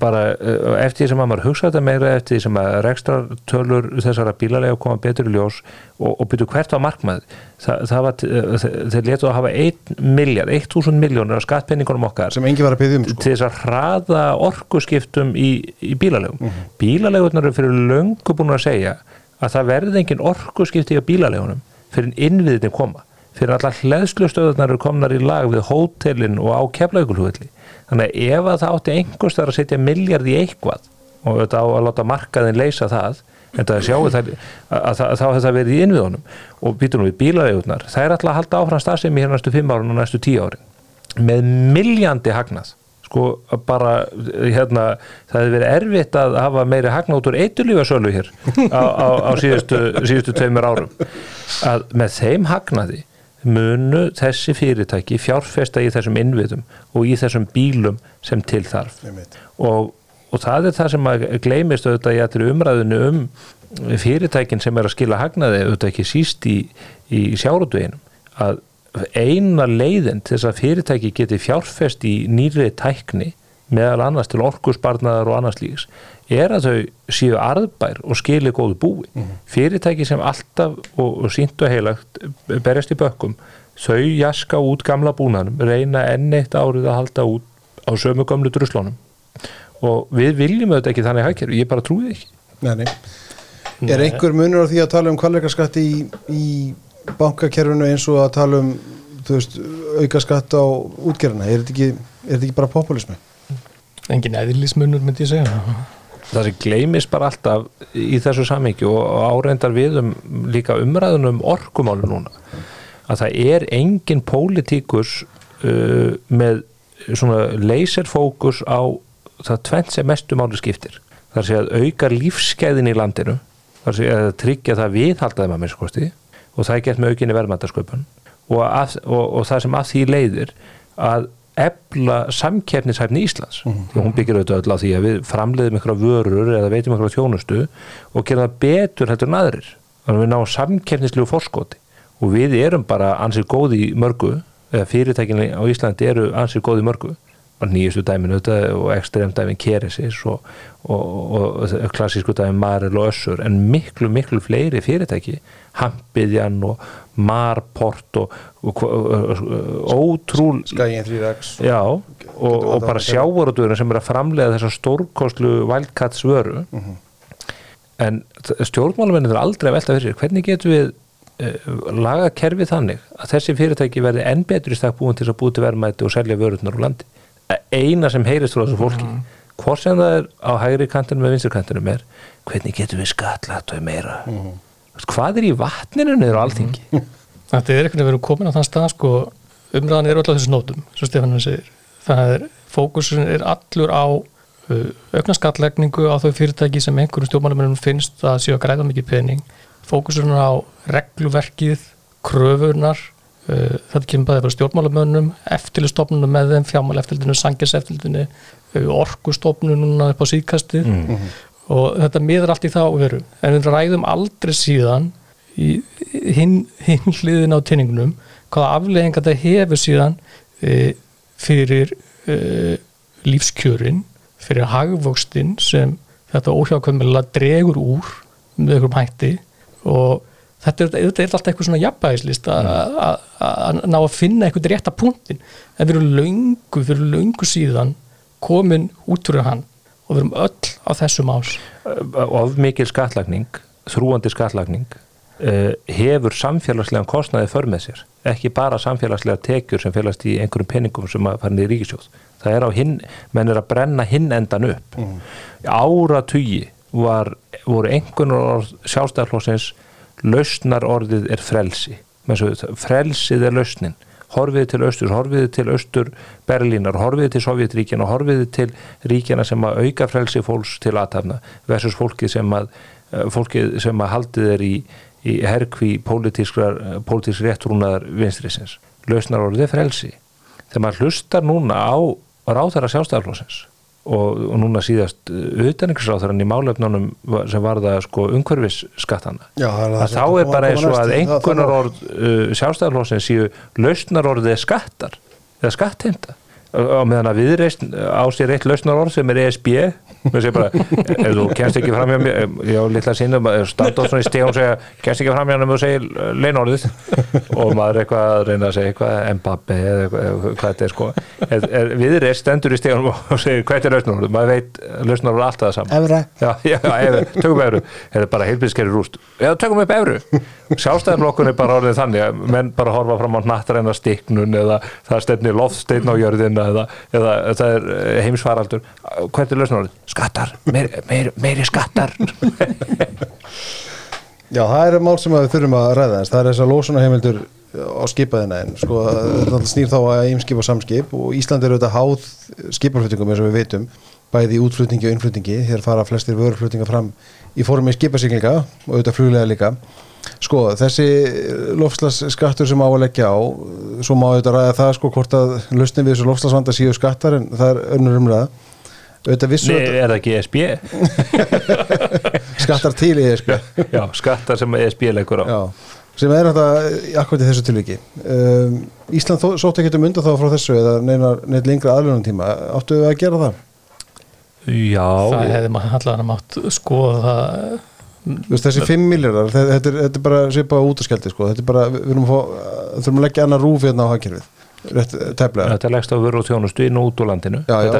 bara eh, eftir því sem að maður hugsa þetta meira eftir því sem að rekstratölur þessara bílalega koma betur í ljós og, og byrju hvert var markmað Þa, það var, eh, þeir letu að hafa 1 miljard, 1000 miljónur af skattpenningunum okkar sem engi var að byggja um sko. til þess að hraða orkuskiptum í, í bílalegum mm -hmm. bílalegurnar eru fyrir löngu búin að segja að það verði engin orkuskipti á bílalegunum fyrir innviðinni koma fyrir allar hleðslustöðunar eru komnar í lag við hótelin og á keflaugulhugulli þannig að ef að það átti einhvers þar að setja miljard í eitthvað og þetta á að láta markaðin leysa það en það sjáu það að, þá hefði það verið í innviðunum. Og býtur nú í bílalegurnar það er alltaf að halda áfram starfsemi hér næstu 5 árun og næstu 10 árin. Með miljandi hagnað. Sko bara hérna það hefði verið erfitt að hafa meiri hagnað út úr eitulífasölu hér á, á, á síðustu, síðustu tveimur árum. Að með þeim hagnaði munu þessi fyrirtæki fjárfesta í þessum innviðum og í þessum bílum sem til þarf. Og, og það er það sem að gleymist auðvitað í allir umræðinu um fyrirtækin sem er að skila hagnaði auðvitað ekki síst í, í sjárutuginum að eina leiðin til þess að fyrirtæki geti fjárfest í nýri tækni meðal annars til orkusbarnaðar og annars líks er að þau séu arðbær og skili góðu búi fyrirtæki sem alltaf og, og sínt og heilagt berjast í bökkum þau jaska út gamla búnanum reyna enn eitt árið að halda út á sömu gamlu druslónum og við viljum auðvitað ekki þannig hagkerfi, ég bara trúi ekki Nei, nei. Er einhver munur á því að tala um kvalleikaskatt í, í bankakerfinu eins og að tala um þú veist, auka skatt á útgerðina? Er þetta ekki, er þetta ekki bara populismi? Engin eðlismunur myndi ég segja. Það sem gleymist bara alltaf í þessu samhengi og áreindar við um líka umræðunum orkumálu núna að það er engin pólitíkus uh, með svona laserfókus á það tvent sem mestu máli skiptir. Þar sé að auka lífskeiðin í landinu þar sé að tryggja það viðhaldaði með mér skosti og það er gert með aukinni verðmæntasköpun og, og, og það sem að því leiðir að ebla samkeppnishæfni Íslands. Mm -hmm. hún byggir auðvitað öll á því að við framleiðum ykkur vörur eða veitum ykkur þjónustu og gerum það betur heldur en aðrir. Þannig að við náum samkeppnislegu forskoti. Og við erum bara ansið góði mörgu eða fyrirtækinni á Íslandi eru ansið góði mörgu nýjustu dæminu og ekstrem dæmin Keresis og, og, og klassísku dæmin Marel og Össur en miklu miklu fleiri fyrirtæki Hampiðjan og Marport og, og ótrúl Skægin 3X já, og bara sjávaröldurinn sem er að framlega þessa stórkostlu Wildcats vöru uh Mhm. -huh. en stjórnmálumennir er aldrei að velta fyrir hvernig getum við uh, laga kerfið þannig að þessi fyrirtæki verði enn betur í stakk búin til að búi til verðmæti og selja vörurnar úr landi eina sem heyrist frá þessu fólki mm. hvort sem það er á hægri kantinu með vinstri kantinu er hvernig getum við skatlat og meira mm. hvað er í vatninu niður á alþingi mm. Þetta er einhvern veginn verið komin á þann stað sko, umræðan er öll á þessu nótum svo Stefán segir, það er fókusun er allur á uh, aukna skatlegningu á þau fyrirtæki sem einhverjum stjórnmálumennum finnst að séu að græða mikið pening fókusun á regluverkið kröfunar þetta kemur bæðið frá stjórnmálamönnum eftirlistofnunum með þeim, fjármál eftirlitinu sanginseftirlitinu, uh, orkustofnununa upp á síðkasti mm. -hmm. og þetta miður allt í þá veru. En við ræðum aldrei síðan í hinn hin hliðin á tinningunum hvaða aflegginga þetta hefur síðan uh, fyrir lífskjörin fyrir hagvókstinn sem þetta óhjákvæmulega dregur úr með einhverjum hætti. Og þetta er, þetta er alltaf eitthvað svona jafnbæðislist að ná að finna eitthvað rétta punktin en við erum laungu, við erum laungu síðan komin út fyrir hann og við erum öll á þessum ás of mikil skattlagning þrúandi skattlagning uh, hefur samfélagslega kostnaði för með sér. Ekki bara samfélagslega tekjur sem félast í einhverjum penningum sem að fara niður í ríkisjóð það er á hinn, menn er að brenna hinn endan upp. Mm. áratugi var, voru einhvern sjálfstæðarflósins lausnar orðið er frelsi. Frelsið er lausnin. Horfiði til austur, horfiði til austur Berlínar, horfiði til Sovjetríkjana horfiði til ríkjana sem að auka frelsi fólks til aðtafna versus fólkið sem að, fólkið sem að haldið er í, í herkví pólitísk réttrúnaðar vinstrisins lausnar orðið er frelsi. Þegar maður hlustar núna á ráðara sjálfstæðarflósins og, og núna síðast auðvitaðningsráþarann í málefnunum sem var það sko umhverfisskattana. Já, það að þá er bara eins og að einhvernar orð uh, sjálfstæðarflósin séu lausnar orðið skattar eða skattheimta og meðan að viðreist á sér eitt lausnar orð sem er ESB bara, ef þú kemst ekki fram hjá mér ég á litla sínum, standa á svona í stíð og segja, kemst ekki fram hjá mér og segja leinorðið og maður er eitthvað að reyna að segja eitthvað Mbappe eða hvað þetta er sko. Viðreist stendur í stíðan og [LAUGHS] segir hvað er lausnorðið, maður veit lausnorðið alltaf það saman Evra. Já, já, evru, tökum evru, er bara heilbíðskerri rúst. Já, tökum upp evru sjálfstæðarflokkun er bara orðið þannig að menn bara horfa fram á nattræna stiknun eða það stefnir loftsteinn á jörðina eða, eða það er heimsfaraldur. Hvað er lausnorðið? skattar, meiri, meiri, meiri skattar. [LAUGHS] Já, það eru mál sem við þurfum að ræða það er þess að lósunarheimildur á skipaðina en sko, þetta snýr þá að eimskip og samskip og Ísland er auðvitað háð skipaflutningum eins og við veitum bæði útflutningi og innflutningi. Hér fara flestir vöruflutninga fram í formi skipasiglinga og auðvitað fluglega líka sko, þessi lofslagsskattur sem á að leggja á svo má auðvitað ræða það sko hvort að lausnin við þessu lofslagsvanda síu skattar en það er önnur umræða. Nei, er það ekki ESB? [LAUGHS] skattar til ESB [LAUGHS] Já, skattar sem ESB leggur á. Já, sem er þetta akkurat í þessu tilviki. Um, Ísland sótt ekki um undan þá frá þessu eða neitt lengra aðlunum tíma áttu við að gera það? Já. Það hefði maður allavega mátt skoða það Veist, þessi 5 miljardar, þetta, þetta, þetta er bara svipa út af skjaldi sko, þetta er bara, við þurfum að, fá, þurfum að leggja annar rúf hérna á hagkerfið. Rétt tefnilega Þetta leggst á vöru og þjónustu inn og út úr landinu. Já, já,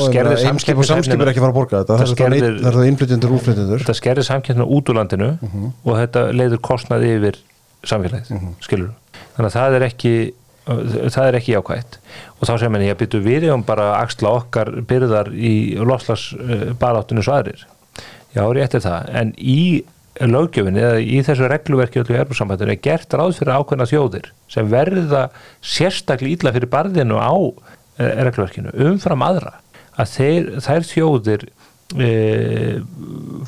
einskip og samskip er ekki fara að borga þetta. Það er það innflytjendur útflytjendur. Þetta skerðir samkjöndinu út úr landinu uh -huh. og þetta leiður kostnaði yfir samfélagið, uh -huh. skilur þannig að það er ekki það er ekki jákvægt og þá sem en ég byttu við um bara að axla okkar byrðar í loslas baráttinu svo aðrir. Já, rétt er það, en í löggjöfinni eða í þessu regluverki öllu erbúrsambandinu er gert ráð fyrir ákveðna þjóðir sem verða sérstaklega ítla fyrir barðinu á e, regluverkinu umfram aðra að þeir, þær þjóðir e,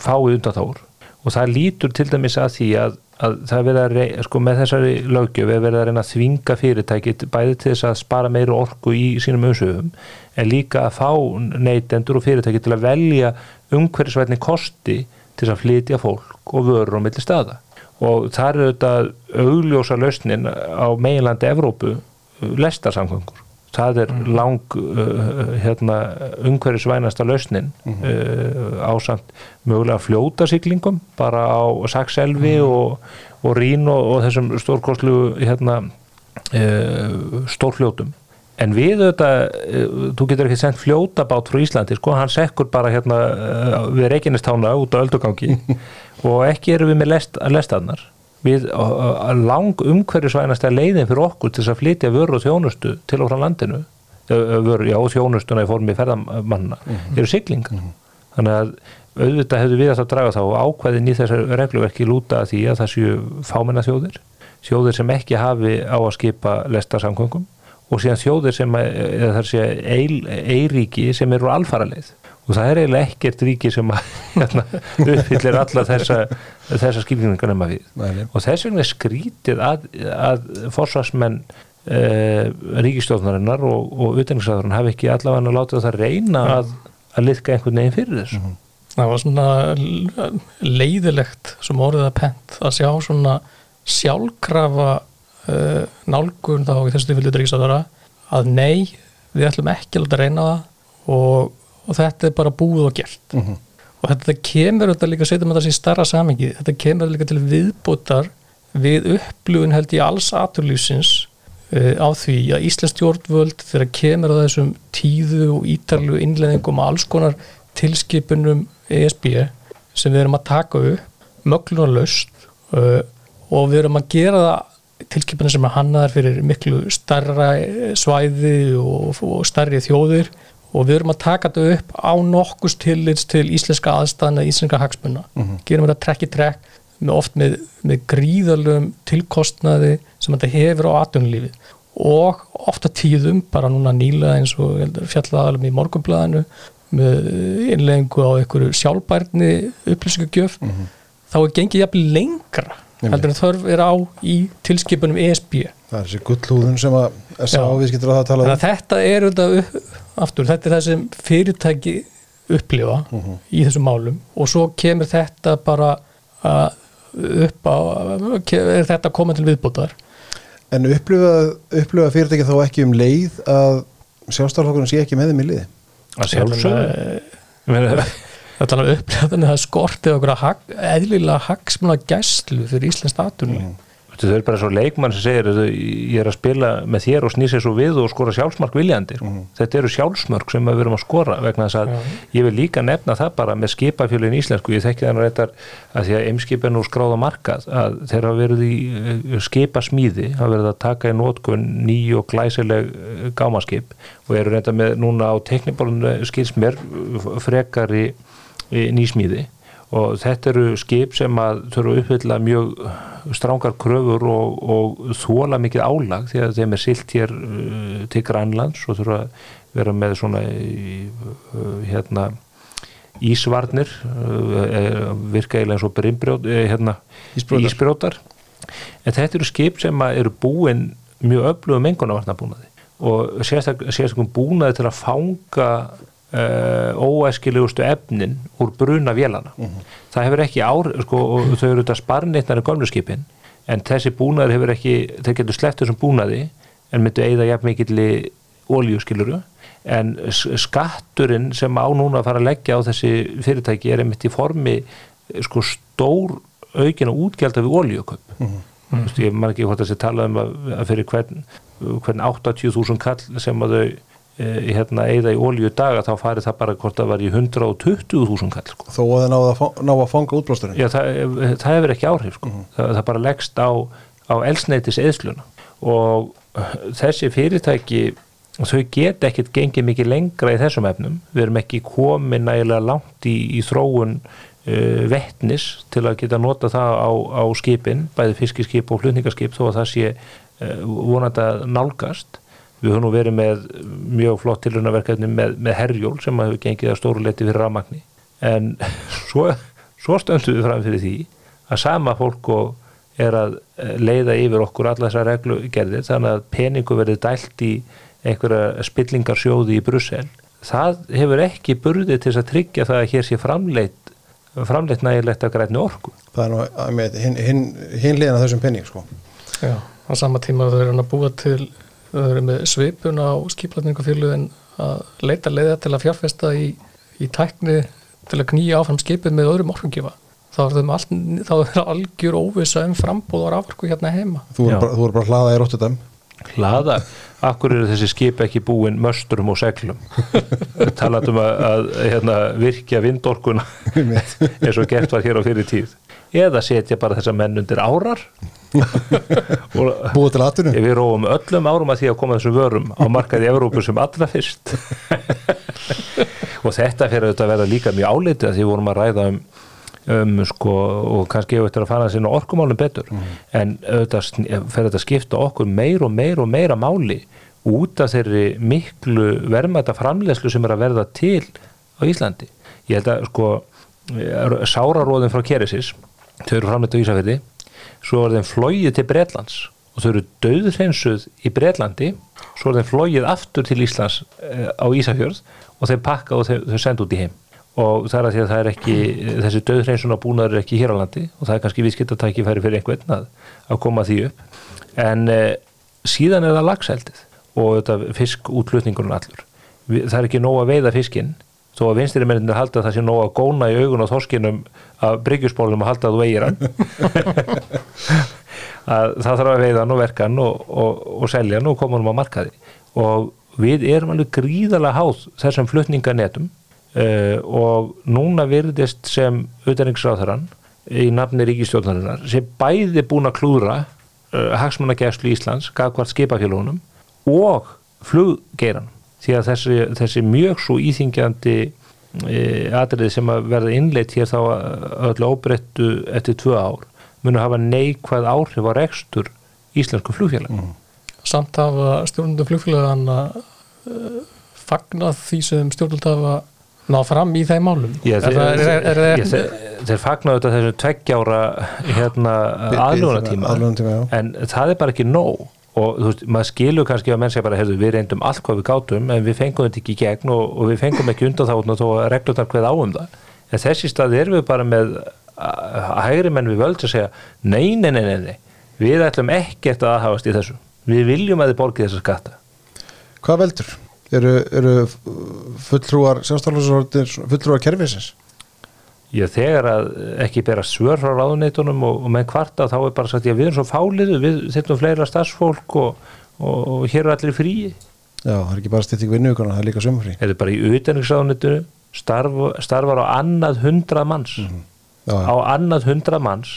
fái undanþór og það lítur til dæmis að því að, að það er verið að reyna, sko með þessari löggjöf er verið að reyna að þvinga fyrirtækið bæði til þess að spara meira orku í sínum umsöfum en líka að fá neytendur og fyrirtækið til að velja umhverfisvætni kosti til að flytja fólk og vörur á milli staða og það er þetta augljósa lausnin á meginlandi Evrópu lestarsamgöngur það er mm. lang uh, hérna, umhverfisvænasta lausnin mm -hmm. uh, ásamt mögulega fljótasiklingum bara á Sakselvi mm. og, og Rín og, og þessum stórkostlu hérna, uh, stórfljótum en við þetta, þú getur ekki sendt fljótabát frá Íslandi, sko, hann sekkur bara hérna við Reykjanestána út á öldugangi [LAUGHS] og ekki eru við með lest, lestaðnar við lang umhverjusvænasta leiðin fyrir okkur til þess að flytja vöru og þjónustu til og frá landinu vöru, já, þjónustuna í formi ferðamanna mm eru siglingar. Mm þannig að auðvitað hefur við að draga þá ákveðin í þessar regluverki lúta að því að það séu fámenna þjóðir þjóðir sem ekki hafi á að skipa lestarsamkvöngum og síðan þjóðir sem eða þar sé eiríki sem eru alfaraleið og það er eiginlega ekkert ríki sem [LAUGHS] hérna, uppfyllir alla þessa, þessa skilningar nema við Nei. og þess vegna er skrítið að, að forsvarsmenn eh, ríkistjóðnarinnar og, og utdenningsræðurinn hafi ekki allavega látið það reyna að, að liðka einhvern veginn fyrir þessu mm -hmm. Það var svona leiðilegt sem orðið að pent að sjá svona sjálfkrafa uh, nálgun þá í þessu tilfellu ríkistjóðnara að nei, við ætlum ekki að reyna það og og þetta er bara búið og gert mm -hmm. og þetta kemur þetta líka, setjum við þessi starra samengi, þetta kemur líka til viðbútar við upplugin held í alls aturlýsins uh, á því að Íslands stjórnvöld þegar kemur á þessum tíðu og ítarlu innleðingum og alls konar tilskipunum ESB sem við erum að taka upp möglunarlaust uh, og við erum að gera það tilskipunum sem er hannaðar fyrir miklu starra svæði og, og starri þjóðir og við erum að taka þetta upp á nokkust tillits til íslenska aðstæðna, íslenska hagspunna. Mm -hmm. Gerum þetta trekk í trekk með oft með, með gríðalum tilkostnaði sem þetta hefur á atvinnulífið og ofta tíðum, bara núna nýla eins og fjallaðalum í morgunblæðinu með innleggingu á einhverju sjálfbærni upplýsingugjöf mm -hmm. þá er gengið jafnvel lengra heldur en þörf er á í tilskipunum ESB. Það er þessi gullhúðun sem að að tala um. Þetta er aftur, þetta er það sem fyrirtæki upplifa uh mhm. -huh. í þessum málum og svo kemur þetta bara upp á er þetta að koma til viðbútar En upplifa, upplifa fyrirtæki þá ekki um leið að sjálfstaflokkurinn sé ekki með þeim í liði? Að sjálfsögðu Þetta er að upplifa þannig að það skortið okkur eðlilega hagsmuna gæslu fyrir Íslands statunni mm. Þau er bara svo leikmann sem segir ég er að spila með þér og snýsa svo við og skora sjálfsmark viljandi. Mm. Þetta eru sjálfsmörk sem við verum að skora vegna þess að ja. ég vil líka nefna það bara með skipafjölinn íslensku, ég þekki þannig að því að eimskip er nú skráða markað að þeir hafa verið í eh, skipasmíði, hafa verið að taka í nótkun ný og glæsileg eh, gámaskip og eru reynda með núna á teknibólunu skilsmér frekar í nýsmíði og þetta eru skip sem að þurfa að uppfylla mjög strángar kröfur og, og þóla mikið álag því að þeim er silt hér uh, til Grænlands og þurfa að vera með svona uh, hérna ísvarnir uh, virka eiginlega eins og brimbrjót uh, hérna, ísbrjótar. en þetta eru skip sem eru búin mjög öflugum engunarvarnabúnaði og sérstaklega búnaði til að fanga Uh, óæskilegustu efnin úr bruna vélana mhm. -huh. það hefur ekki ár sko, og þau eru þetta sparnitnar í gömluskipin en þessi búnaður hefur ekki þeir getur sleppt þessum búnaði en myndu eigða jafn mikilli ólíuskiluru en skatturinn sem á núna að fara að leggja á þessi fyrirtæki er einmitt í formi sko stór aukina útgjald af ólíuköp uh -huh. ég man ekki hvort að þessi tala um að, fyrir hvern, hvern 80.000 kall sem að þau hérna eða í ólíu daga þá farið það bara hvort var í 120.000 kall sko. Þó að það ná að, ná að fanga útblásturinn? Já, það, eh, það hefur ekki áhrif sko. Mm -hmm. það, það bara leggst á, á elsneitis eðsluna og þessi fyrirtæki þau get ekkert gengið mikið lengra í þessum efnum við erum ekki komið nægilega langt í, í þróun uh, vettnis til að geta nota það á, á skipin, bæði fiskiskip og flutningaskip þó að það sé uh, vonandi að nálgast við höfum nú verið með mjög flott tilrunarverkefni með, með herjól sem hefur gengið að stóru leti fyrir rafmagni. En [LAUGHS] svo, svo stöndum við fram fyrir því að sama fólk og er að eh, leiða yfir okkur alla þessar reglugerðir þannig að peningu verið dælt í einhverja spillingarsjóði í Brussel. Það hefur ekki burðið til að tryggja það að hér sé framleitt framleitt nægilegt að grætni orku. Það er nú að með hinn hin, hin liðan að þessum penning sko. Já, á sama tíma þau eru að búa til þau eru með svipun á skiplatningafélugin að leita leiða til að fjárfesta í, í tækni til að knýja áfram skipið með öðrum orkungifa þá er það er algjör óvisa um frambúð og afvarku hérna heima. Þú voru bara, bara hlaða í Rotterdam. Hlaða, akkur eru þessi skip ekki búin mösturum og seglum? Talaðum að, að hérna, virkja vindorkuna [LAUGHS] eins og gert var hér á fyrir tíð. Eða setja bara þessa menn undir árar Búið til aðtunum við róum öllum árum að því að koma þessum vörum á markaði Evrópu sem allra fyrst. Og þetta fyrir auðvitað að vera líka mjög álitið að því vorum að ræða um um sko og kannski hefur þetta að fara sinna orkumálum betur. En auðvitað fer þetta að skipta okkur meir og meir og meira máli út af þeirri miklu verðmæta framlegslu sem er að verða til á Íslandi. Ég held að sko sáraróðin frá Keresis þau eru framleitt á Ísafirði svo er þeim flóið til Bretlands. Og þau eru döðhreinsuð í Bretlandi svo er þeim flóið aftur til Íslands eh, á Ísafjörð og þeim pakka og þau, senda út í heim. Og það er að því að það er ekki þessi döðhreinsun á búnaður er ekki hér á landi og það er kannski viðskiptatækifæri fyrir einhvern að, að koma því upp. En e, síðan er það lagseldið og þetta fisk útlutningurinn allur það er ekki nóg að veiða fiskinn þó að vinstri menninir halda að það sé nóg að góna í augun á þorskinum af bryggjusbólum að halda þú eigir hann. [LAUGHS] Að það þarf að veiða hann og verka hann og, og, og selja hann og koma hann á markaði. Og við erum alveg gríðalega háð þessum flutninganetum uh, og núna virðist sem auðvitaðningsráðarann í nafni ríkistjórnarinnar sem bæði búin að klúðra uh, hagsmunagæslu Íslands, gagvart skipafélónum og fluggeiran því að þessi, þessi mjög svo íþingjandi atriði sem að verða innleitt hér þá að öllu óbreyttu eftir tvö ár munu hafa neikvæð áhrif á rekstur íslensku flugfélag samt hafa stjórnundum flugfélagan að uh, fagna því sem stjórnund hafa náð fram í þeim málum? Já, er, er, er, er, ég, þeir, þeir fagna auðvitað þessu tveggjára hérna, já. En það er bara ekki nóg og þú veist, maður skilur kannski að menn segja bara, heyrðu, við reyndum allt hvað við gátum en við fengum þetta ekki í gegn og, og við fengum ekki undan þá þó að reglurnar hvað á um það en þessi stað erum við bara með hægri menn við völd að segja nei, nei, nei, nei, við ætlum ekkert að aðhafast í þessu við viljum að þið borgið þessa skatta Hvað veldur? Eru, eru fulltrúar sjálfstæðlósarordir fulltrúar kerfisins? Já, þegar að ekki bera svör frá ráðuneytunum og, og með kvarta þá er bara sagt, já, við erum svo fáliðu, við þurfum fleira starfsfólk og, og, og hér er allir fríi. Já, það er ekki bara stýtting vinnuvíkana, það er líka sömfrí Þetta er bara í utenriksráðuneytunu starf, starfar á annað hundrað manns, Já, já, á annað hundrað manns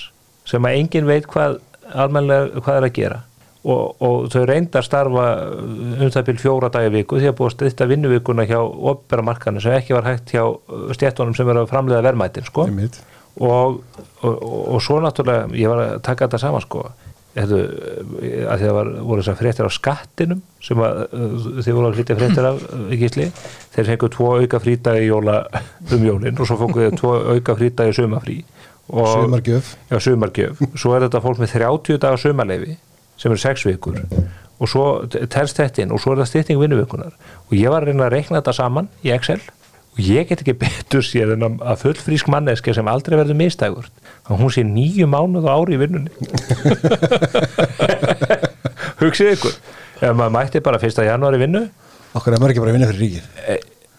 sem að engin veit hvað almennilega hvað er að gera og, og þau reynda að starfa um það byrj fjóra dagi viku því að búið að styrta vinnuvíkuna hjá opera markanu sem ekki var hægt hjá stjættunum sem er að framlega verðmætin sko. Og, og, og, svo náttúrulega ég var að taka þetta saman sko. Hefðu, að því að var, voru þessar fréttir á skattinum sem að þið voru að hlýtja fréttir af gísli. Þeir fengu tvo auka frítagi jóla [LAUGHS] um jólin og svo fengu þeir tvo auka frítagi sumafrí og, Sumargjöf. Já, sumargjöf. Svo er þetta fólk með 30 dagar sumarleifi sem eru 6 vikur og svo telst þetta inn og svo er það stytting vinnuvíkunar og ég var að reyna að reikna þetta saman í Excel og ég get ekki [LAUGHS] betur sér en að- fullfrísk manneski sem aldrei verður mistægur að hún sé nýju mánuð á ári í vinnunni [LAUGHS] hugsið ykkur ef maður mætti bara 1. janúari vinnu Okkur er maður ekki bara að vinna fyrir ríkið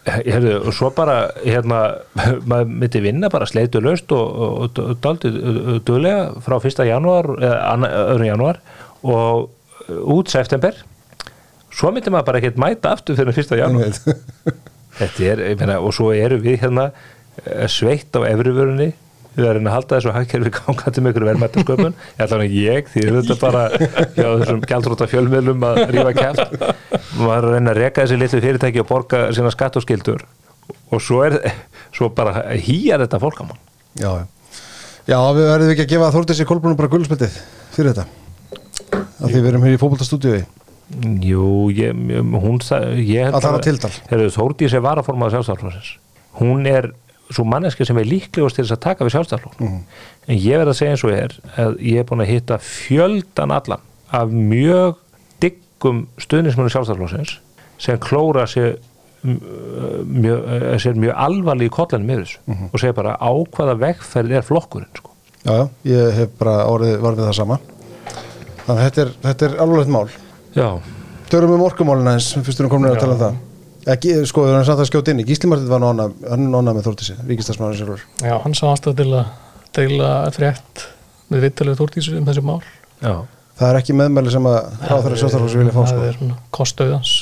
Herðu, og svo bara hérna, [LAUGHS] maður myndi vinna bara sleitu löst og, og, og daldi duglega frá 1. janúar eða 2. janúar og út september svo myndi maður bara ekkert mæta aftur fyrir 1. janúar Einmitt. [LAUGHS] þetta er, ég meina, og svo eru við hérna eh, sveitt á efrivörunni við erum að halda þessu hagkerfi [LAUGHS] gangandi með ykkur verðmættasköpun, ég því þetta bara hjá þessum gjaldróta fjölmiðlum að rífa kæft maður er að reyna að reka þessi litlu fyrirtæki og borga sína skatt og skildur og svo er svo bara hýjar þetta fólkamann Já, já. Já, við verðum ekki að gefa Þórdísi Kolbrunum bara gullspildið fyrir þetta. Af því við erum hér í fótboltastúdíu. Jú, ég, hún sa- ég held að. Heyrðu, Þórdís er varaformað sjálfstæðarflóðsins hún er svo manneski sem er líklegust til þess að taka við sjálfstæðarflóð Mhm. en ég verð að segja eins og er að ég er búin að hitta fjöldan allan af mjög diggum stuðnismunni sjálfstæðarflóðsins sem klóra sér mjög, mjög alvarlega í kollanum yfir þessu Mhm. og segja bara á hvaða vegferð er flokkurinn sko. Já, já, ég hef bara orðið varfið það sama. Þannig að þetta er, þetta er alvarlegt mál. Já, Törum um orkumálina eins, fyrst erum komin að tala um það. Ekki, sko, við erum samt að skjóta inn í. Gísli Martið var nána, hann er nána með Þórdísi, ríkistasmáður sjálfur. Já, hann sá aðstæða til að deila frétt með vittalegu Þórtísu um þessi mál já Það er ekki meðmæli sem að ráþæra sjálfstæðarflóðs vilja fá, Það sko. er svona kostauðans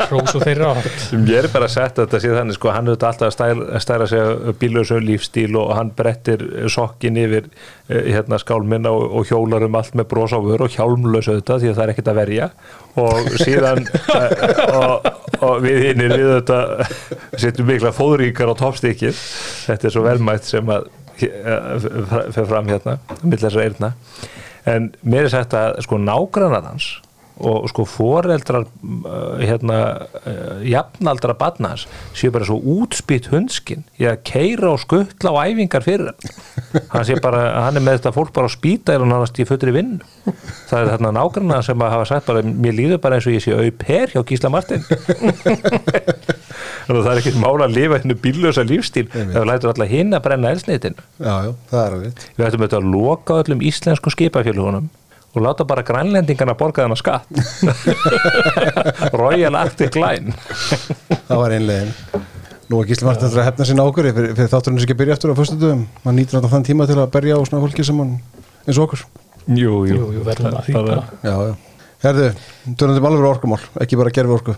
[LAUGHS] Rósu þeirra átt. Ég er bara að setja þetta síðan þannig sko, hann er alltaf að stæra, stæra sig bílösu lífstíl og hann brettir sokkin yfir eh, hérna skálminna og, og hjólar um allt með bros á vör og hjálmlösu þetta því að það er ekkert að verja. Og síðan [LAUGHS] eh, og, og við hinnir við þetta setjum mikla fóðríkar á toppstíkið þetta er svo velmætt sem að fyrir fram hérna mitt þessar eirna en mér er sagt að sko nágrannar hans og sko foreldrar uh, hérna uh, jafnaldra badna hans séu bara svo útspýtt hundskinn í að keira og skuttla á æfingar fyrir hann. Sé bara, hann er með þetta fólk bara á spýta og hann í fullri vinn það er þarna nágrannar sem að hafa sagt bara mér líður bara eins og ég sé auper hjá Gísla Martin [LAUGHS] þannig að það er ekkert mála að lifa hennu bíllösa lífstíl ef við lætur alla hinn að brenna elsnitinu Já, já, það er alveg. við ættum auðvitað að loka öllum íslensku skipafélugunum og láta bara grænlendingarna borga þennan skatt [LAUGHS] Royal Arctic Line Það var einlegin. Nú er Gísli eftir að hefna sín ákur fyrir, fyrir þátturinn sem ekki að byrja eftir á föstudum. Hann nýtur alltaf þann tíma til að berja á svona fólki sem hann, eins og okkur. Jú, Jú, jú, verðum að því Það- bara. Herðu, törnum alveg orkumál, ekki bara gerfi orku.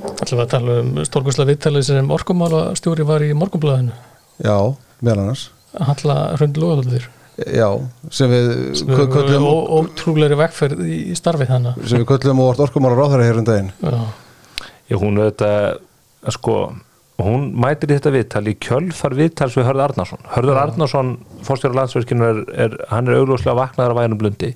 Ætlum við að tala um stórkurslega viðtalið sem orkumála stjóri var í morgunblæðinu Já, meðal annars. Halla Hrund Lóðaldir Já, sem við kö- köllum, ótrúlega vegferð í í starfi þannig sem við köllum og vart orkumál á ráðherra hér um daginn. Já, Já, hún auðvitað sko, hún mætir í þetta viðtal í kjölfar viðtals við Hörður Arnarsson. Hörður Arnarsson, fórstjóra landsverkinu er, er, hann er augljóslega vaknaður af væðanum blundi.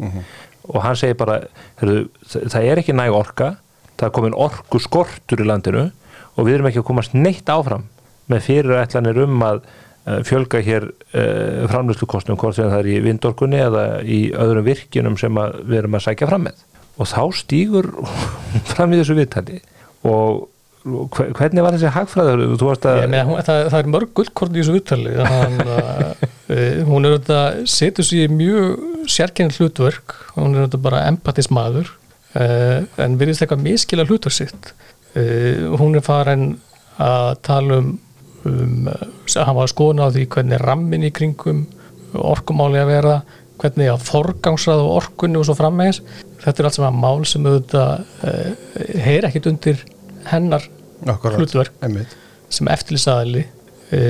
Og hann segir bara heyrðu, það það er ekki næg orka það er komin orku skortur í landinu og við erum ekki að komast neitt áfram með fyrirætlanir um að eh, fjölga hér uh, framlýslukostum hvort sem það er í vindorkunni eða í öðrum virkjunum sem við erum að sækja fram með. Og þá stígur [LAUGHS] fram í þessu viðtali og hve- hvernig var þessi hagfræður? Það, það er mörg gullkort í þessu viðtali hann, uh, [LAUGHS] hún er þetta setur sér mjög sérkennið hlutverk hún er þetta bara empatismadur uh, en virðist eitthvað miskila hlutverk sitt uh, hún er farin að tala um, um hann var að skoðna á því hvernig rammin í kringum orkumáli að vera hvernig að forgangsraða á orkunni og svo frammeins þetta er allt sem að mál sem auðvitað uh, heyr ekkit undir hennar Akkurat. hlutverk Einmitt. sem eftirlýsaðali e,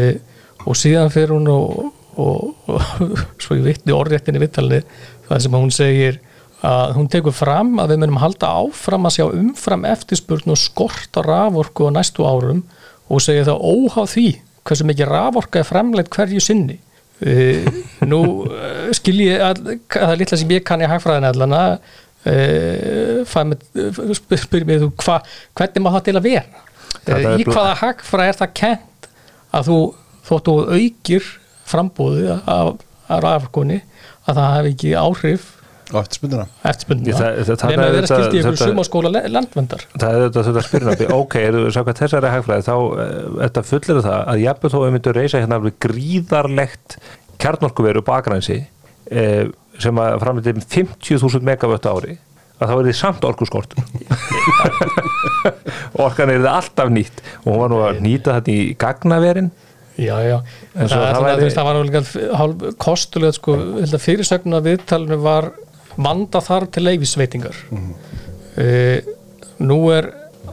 og síðan fyrir hún og, og, og [LAUGHS] svo ég vitni orðréttinni vittalni það sem hún segir að hún tekur fram að við munum halda áfram að sjá umfram eftirspurn og skort á raforku á næstu árum og segir það óháð því hversu mikið raforka er framleitt hverju sinni. E, nú eh, skil ég að það er litla sem ég kann í hagfræðin allana e, spyr mér þú hva, hvernig má það til að vera? Er Eh, í hvaða hagfræð er það kent að þú þóttu aukir frambúði af, af raforkunni að það hefði ekki áhrif Á eftirspundina. nema er að vera þetta- skilt í þetta- sumaskóla landvendar það er þetta þetta spyrna ok, eru samkvæmt þessari hagfræði þá eh, þetta fullir það að jafnveg þó við myndum reysa hérna alveg gríðarlegt kjarnorkuveru bakgrænsi eh, sem að framleitir 50.000 megavött á ári að þá er þið samt orkuskortur. [LAUGHS] Orkan er þið alltaf nýtt og hún var nú að nýta þetta í gagnaverin. Já, já, það, það, það það, væri- það var hálf kostulega sko, fyrirsögnu að viðtalinu var vanda þar til leifisveitingar mm. nú er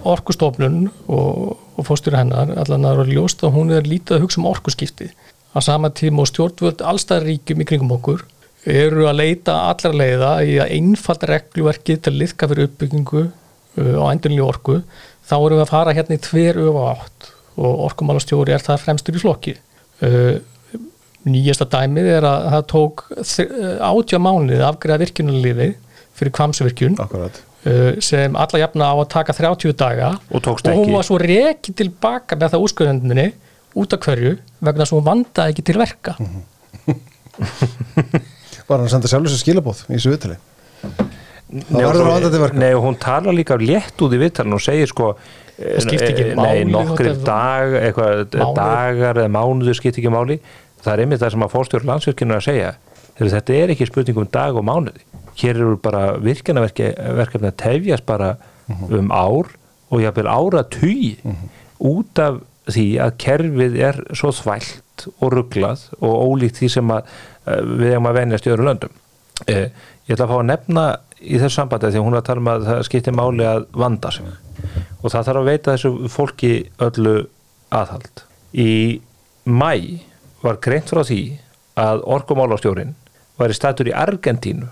orkustofnun og, og fóstur hennar allan að vera ljóst að hún er lítið að hugsa um orkuskipti. Að sama tíma og stjórnvöld allstæðar ríkjum í kringum okkur eru að leita allra leiða í að einfalda regluverki til að liðka fyrir uppbyggingu uh, á endurlíu orku. Þá erum við að fara hérna í tver öfa átt og orkumálastjóri er það fremstur í flokki. Uh, nýjasta dæmið er að það tók átja mánuðið afgreða virkjunarliði fyrir kvamsvirkjun Akkurat. uh, sem alla jafna á að taka 30 daga. Og og hún var svo reikið tilbaka með það úrskurðundinni út af hverju? Vegna þess að hún vandaði ekki til verka. [LAUGHS] Var hann að senda sjálfur sér skilabóð í þessu viðtali? Nei. Nei, hún talar líka létt út í vittalinn og segir sko Það skipti ekki eh, máli, Nei, nokkri þetta- dag, eitthvað, Mánuður. dagar eða mánuður skipti ekki máli Það er einmitt það sem að fórstjóður landsvirkinu að segja. Þegar Þetta er ekki spurning um dag og mánuði. Hér eru bara virkjanaverkefni að tefjast bara um ár og jafnvel ára tugi út af því að kerfið er svo þvælt og rugglað og ólíkt því sem að eh, við hefum að venjast í öðrum löndum. Eh, ég ætla að fá að nefna í þessu sambandi því hún er að tala um að það skiptir máli að vanda sig. Og það þarf að veita þessu fólki öllu aðhald. Í mæ var greint frá því að orkumálastjórin var í statur í Argentínu.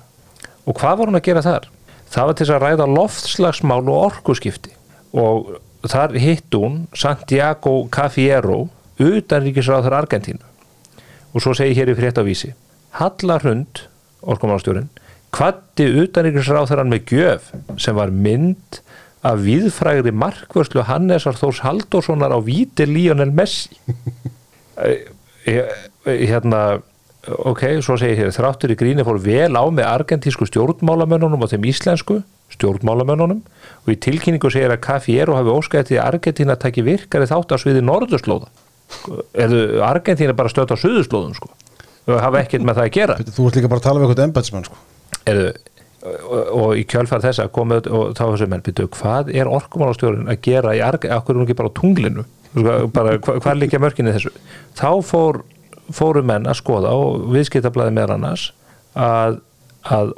Og hvað var hún að gera þar? Það var til að ræða loftslagsmál og orkuskipti. Og þar hitt hún Santiago Cafiero utanríkisráður Argentínu. Og svo segi hér í fréttavísi Halla Hrund, orkumálastjórin kvatti utanríkisráðurann með gjöf sem var mynd af viðfrægri markvörslu Hannesar Þórs Halldórssonar á víti Lionel Messi [LAUGHS] hérna ok, svo segir hér þráttur í gríni fór vel á með argentísku stjórnmálamönnunum og þeim íslensku stjórnmálamönnunum. Og í tilkynningu segir að Cafiero hafi til að Argentína taki virkari þátt að sviði norðurslóða. Eða Argentína bara stöðt á suðurslóðum sko? Og hafa ekkert með það að gera. Þú ert líka bara að tala um eitthvað embætsmann sko. Erðu, og, og í kjölfar þessa komið og þá þessu menn byrju, hvað er orkumálastjórin að gera í arg, akkur er hún ekki bara á tunglinu bara, hva, hvað líka mörkinni þessu? Þá fór, fóru menn að skoða og viðskiptablaði meðal annars að, að,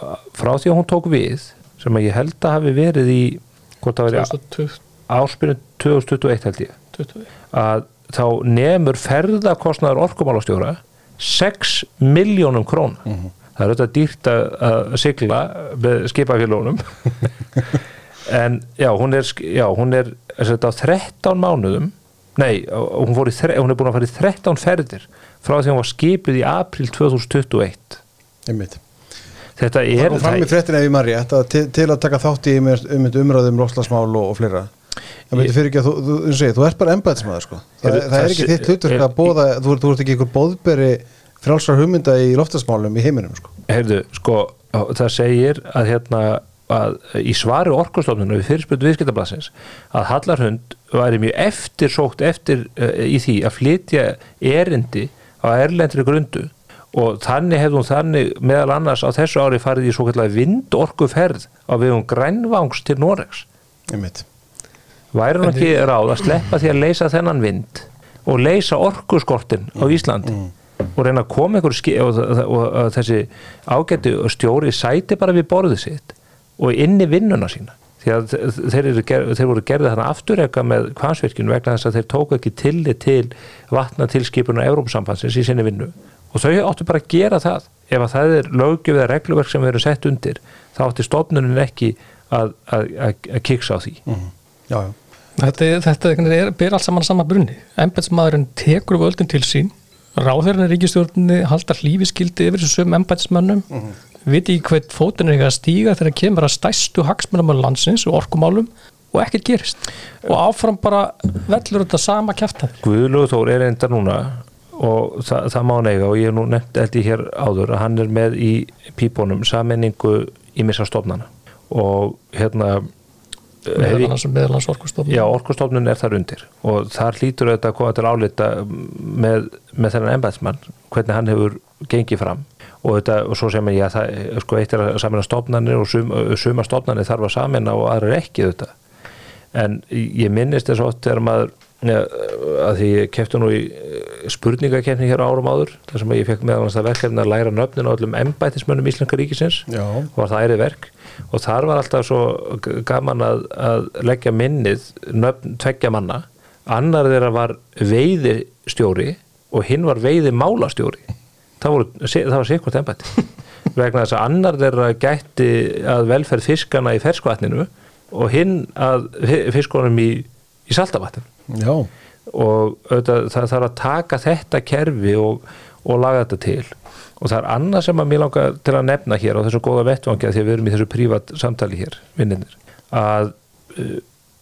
að frá því að hún tók við sem að ég held að hafi verið í hvort það verið 2020 áspyrjun 2021 held ég að þá nemur ferðakostnaður orkumálastjóra 6 miljónum króna. Það er auðvitað dýrt að, að sigla með skipafélónum [LAUGHS] [LAUGHS] en já, hún er já, hún er þess að á 13 mánuðum nei, hún, í, hún er búin að fara í 13 ferðir frá því hún var skipuð í april 2021 Einmitt. þetta Það er kom fram í fréttin ef ég maður rétt til, til að taka þátt í um, um umræðum loslasmál og, og fleira það myndi fyrir ekki að þú, þú, þú, segir, þú ert bara embæðismæður sko. það, Heyrðu, það er það ekki þitt hlutverk er- að bóða þú ert ekki einhver bóðberi frálsar hugmynda í loftasmálum í heiminum sko. Heyrðu, sko, það segir að hérna að í svari orkustofnunum við fyrirspöld viðskiptablasins að Hallarhund væri mjög eftirsókt eftir uh, í því að flytja erindi á erlendri grundu. Og þannig hefði hún þannig meðal annars á þessu ári farið í svo kallar vindorkuferð á vegum grænvangs til Noregs. Væri hún ekki ráð að sleppa því að leysa þennan vind og leysa orkuskortin á Íslandi og reyna að koma einhver og, og, og, og þessi ágættu stjóri sæti bara við borðið sitt og inn í vinnuna sína. Því að þeir, eru, ger- þeir voru gerðið þarna afturreka með kvansvirkjun vegna þess að þeir tóku ekki tillit til vatnatilskipunar Európsambandsins í sinni vinnu. Og þau áttu bara að gera það. Ef að það er löggjöf eða regluverk sem erum sett undir þá átti stofnunin ekki að, að, að, að kiksa á því. Já, já. Þetta, er- þetta er, er, ber allt saman sama brunni. Embætismadurinn tekur völdin til sín ráðherran í ríkistjórninni halda hlífiskildi yfir þessum sömu embætismönnum mm viti ekki hvern fótinn er ekki að stíga þegar kemur að stæstu hagsmunum á landsins og orkumálum og ekkert gerist? Og áfram bara vellur þetta sama kjæftæður Guðlúð Þór er enda núna og það, það má neyga og ég hef nú nefnt held ég hér áður að hann er með í pípunum sammenningu í missa stofnana. Og hérna hef ég- meðal hans meðal hans orkustofn Já, orkustofnun er þar undir. Og þar hlýtur þetta að koma til álita með, með þennan embæðsmann hvernig hann hefur gengið fram og, þetta, og svo sem ég að sko eitt er að samina stofnanir og sum, suma stofnanir þarf að samina og aðra ekki þetta en ég minnist þess oft þegar maður ja, að því ég kefti nú í spurningakefni hér á árum áður þar sem ég fekk meðal hans það verkefni að læra nöfnin á öllum embætismönnum Íslenska ríkisins. Já. var það ærið verk og þar var alltaf svo gaman að, að leggja minnið nöfn tveggja manna. Annar þeirra var veiðistjóri og hinn var veiði málastjóri það, voru, það var sikkert embætti. [LAUGHS] Vegna þess að annar þeirra gætti að velferð fiskana í ferskvatninu og hinn að fi- fiskunum í, í saltavatninu. Já, og auðvitað, það þarf að taka þetta kerfi og, og laga þetta til. Og það er annað sem að mér langar til að nefna hér á þessu góða vettvangi að því að við erum í þessu prívat samtali hér, vinninir að uh,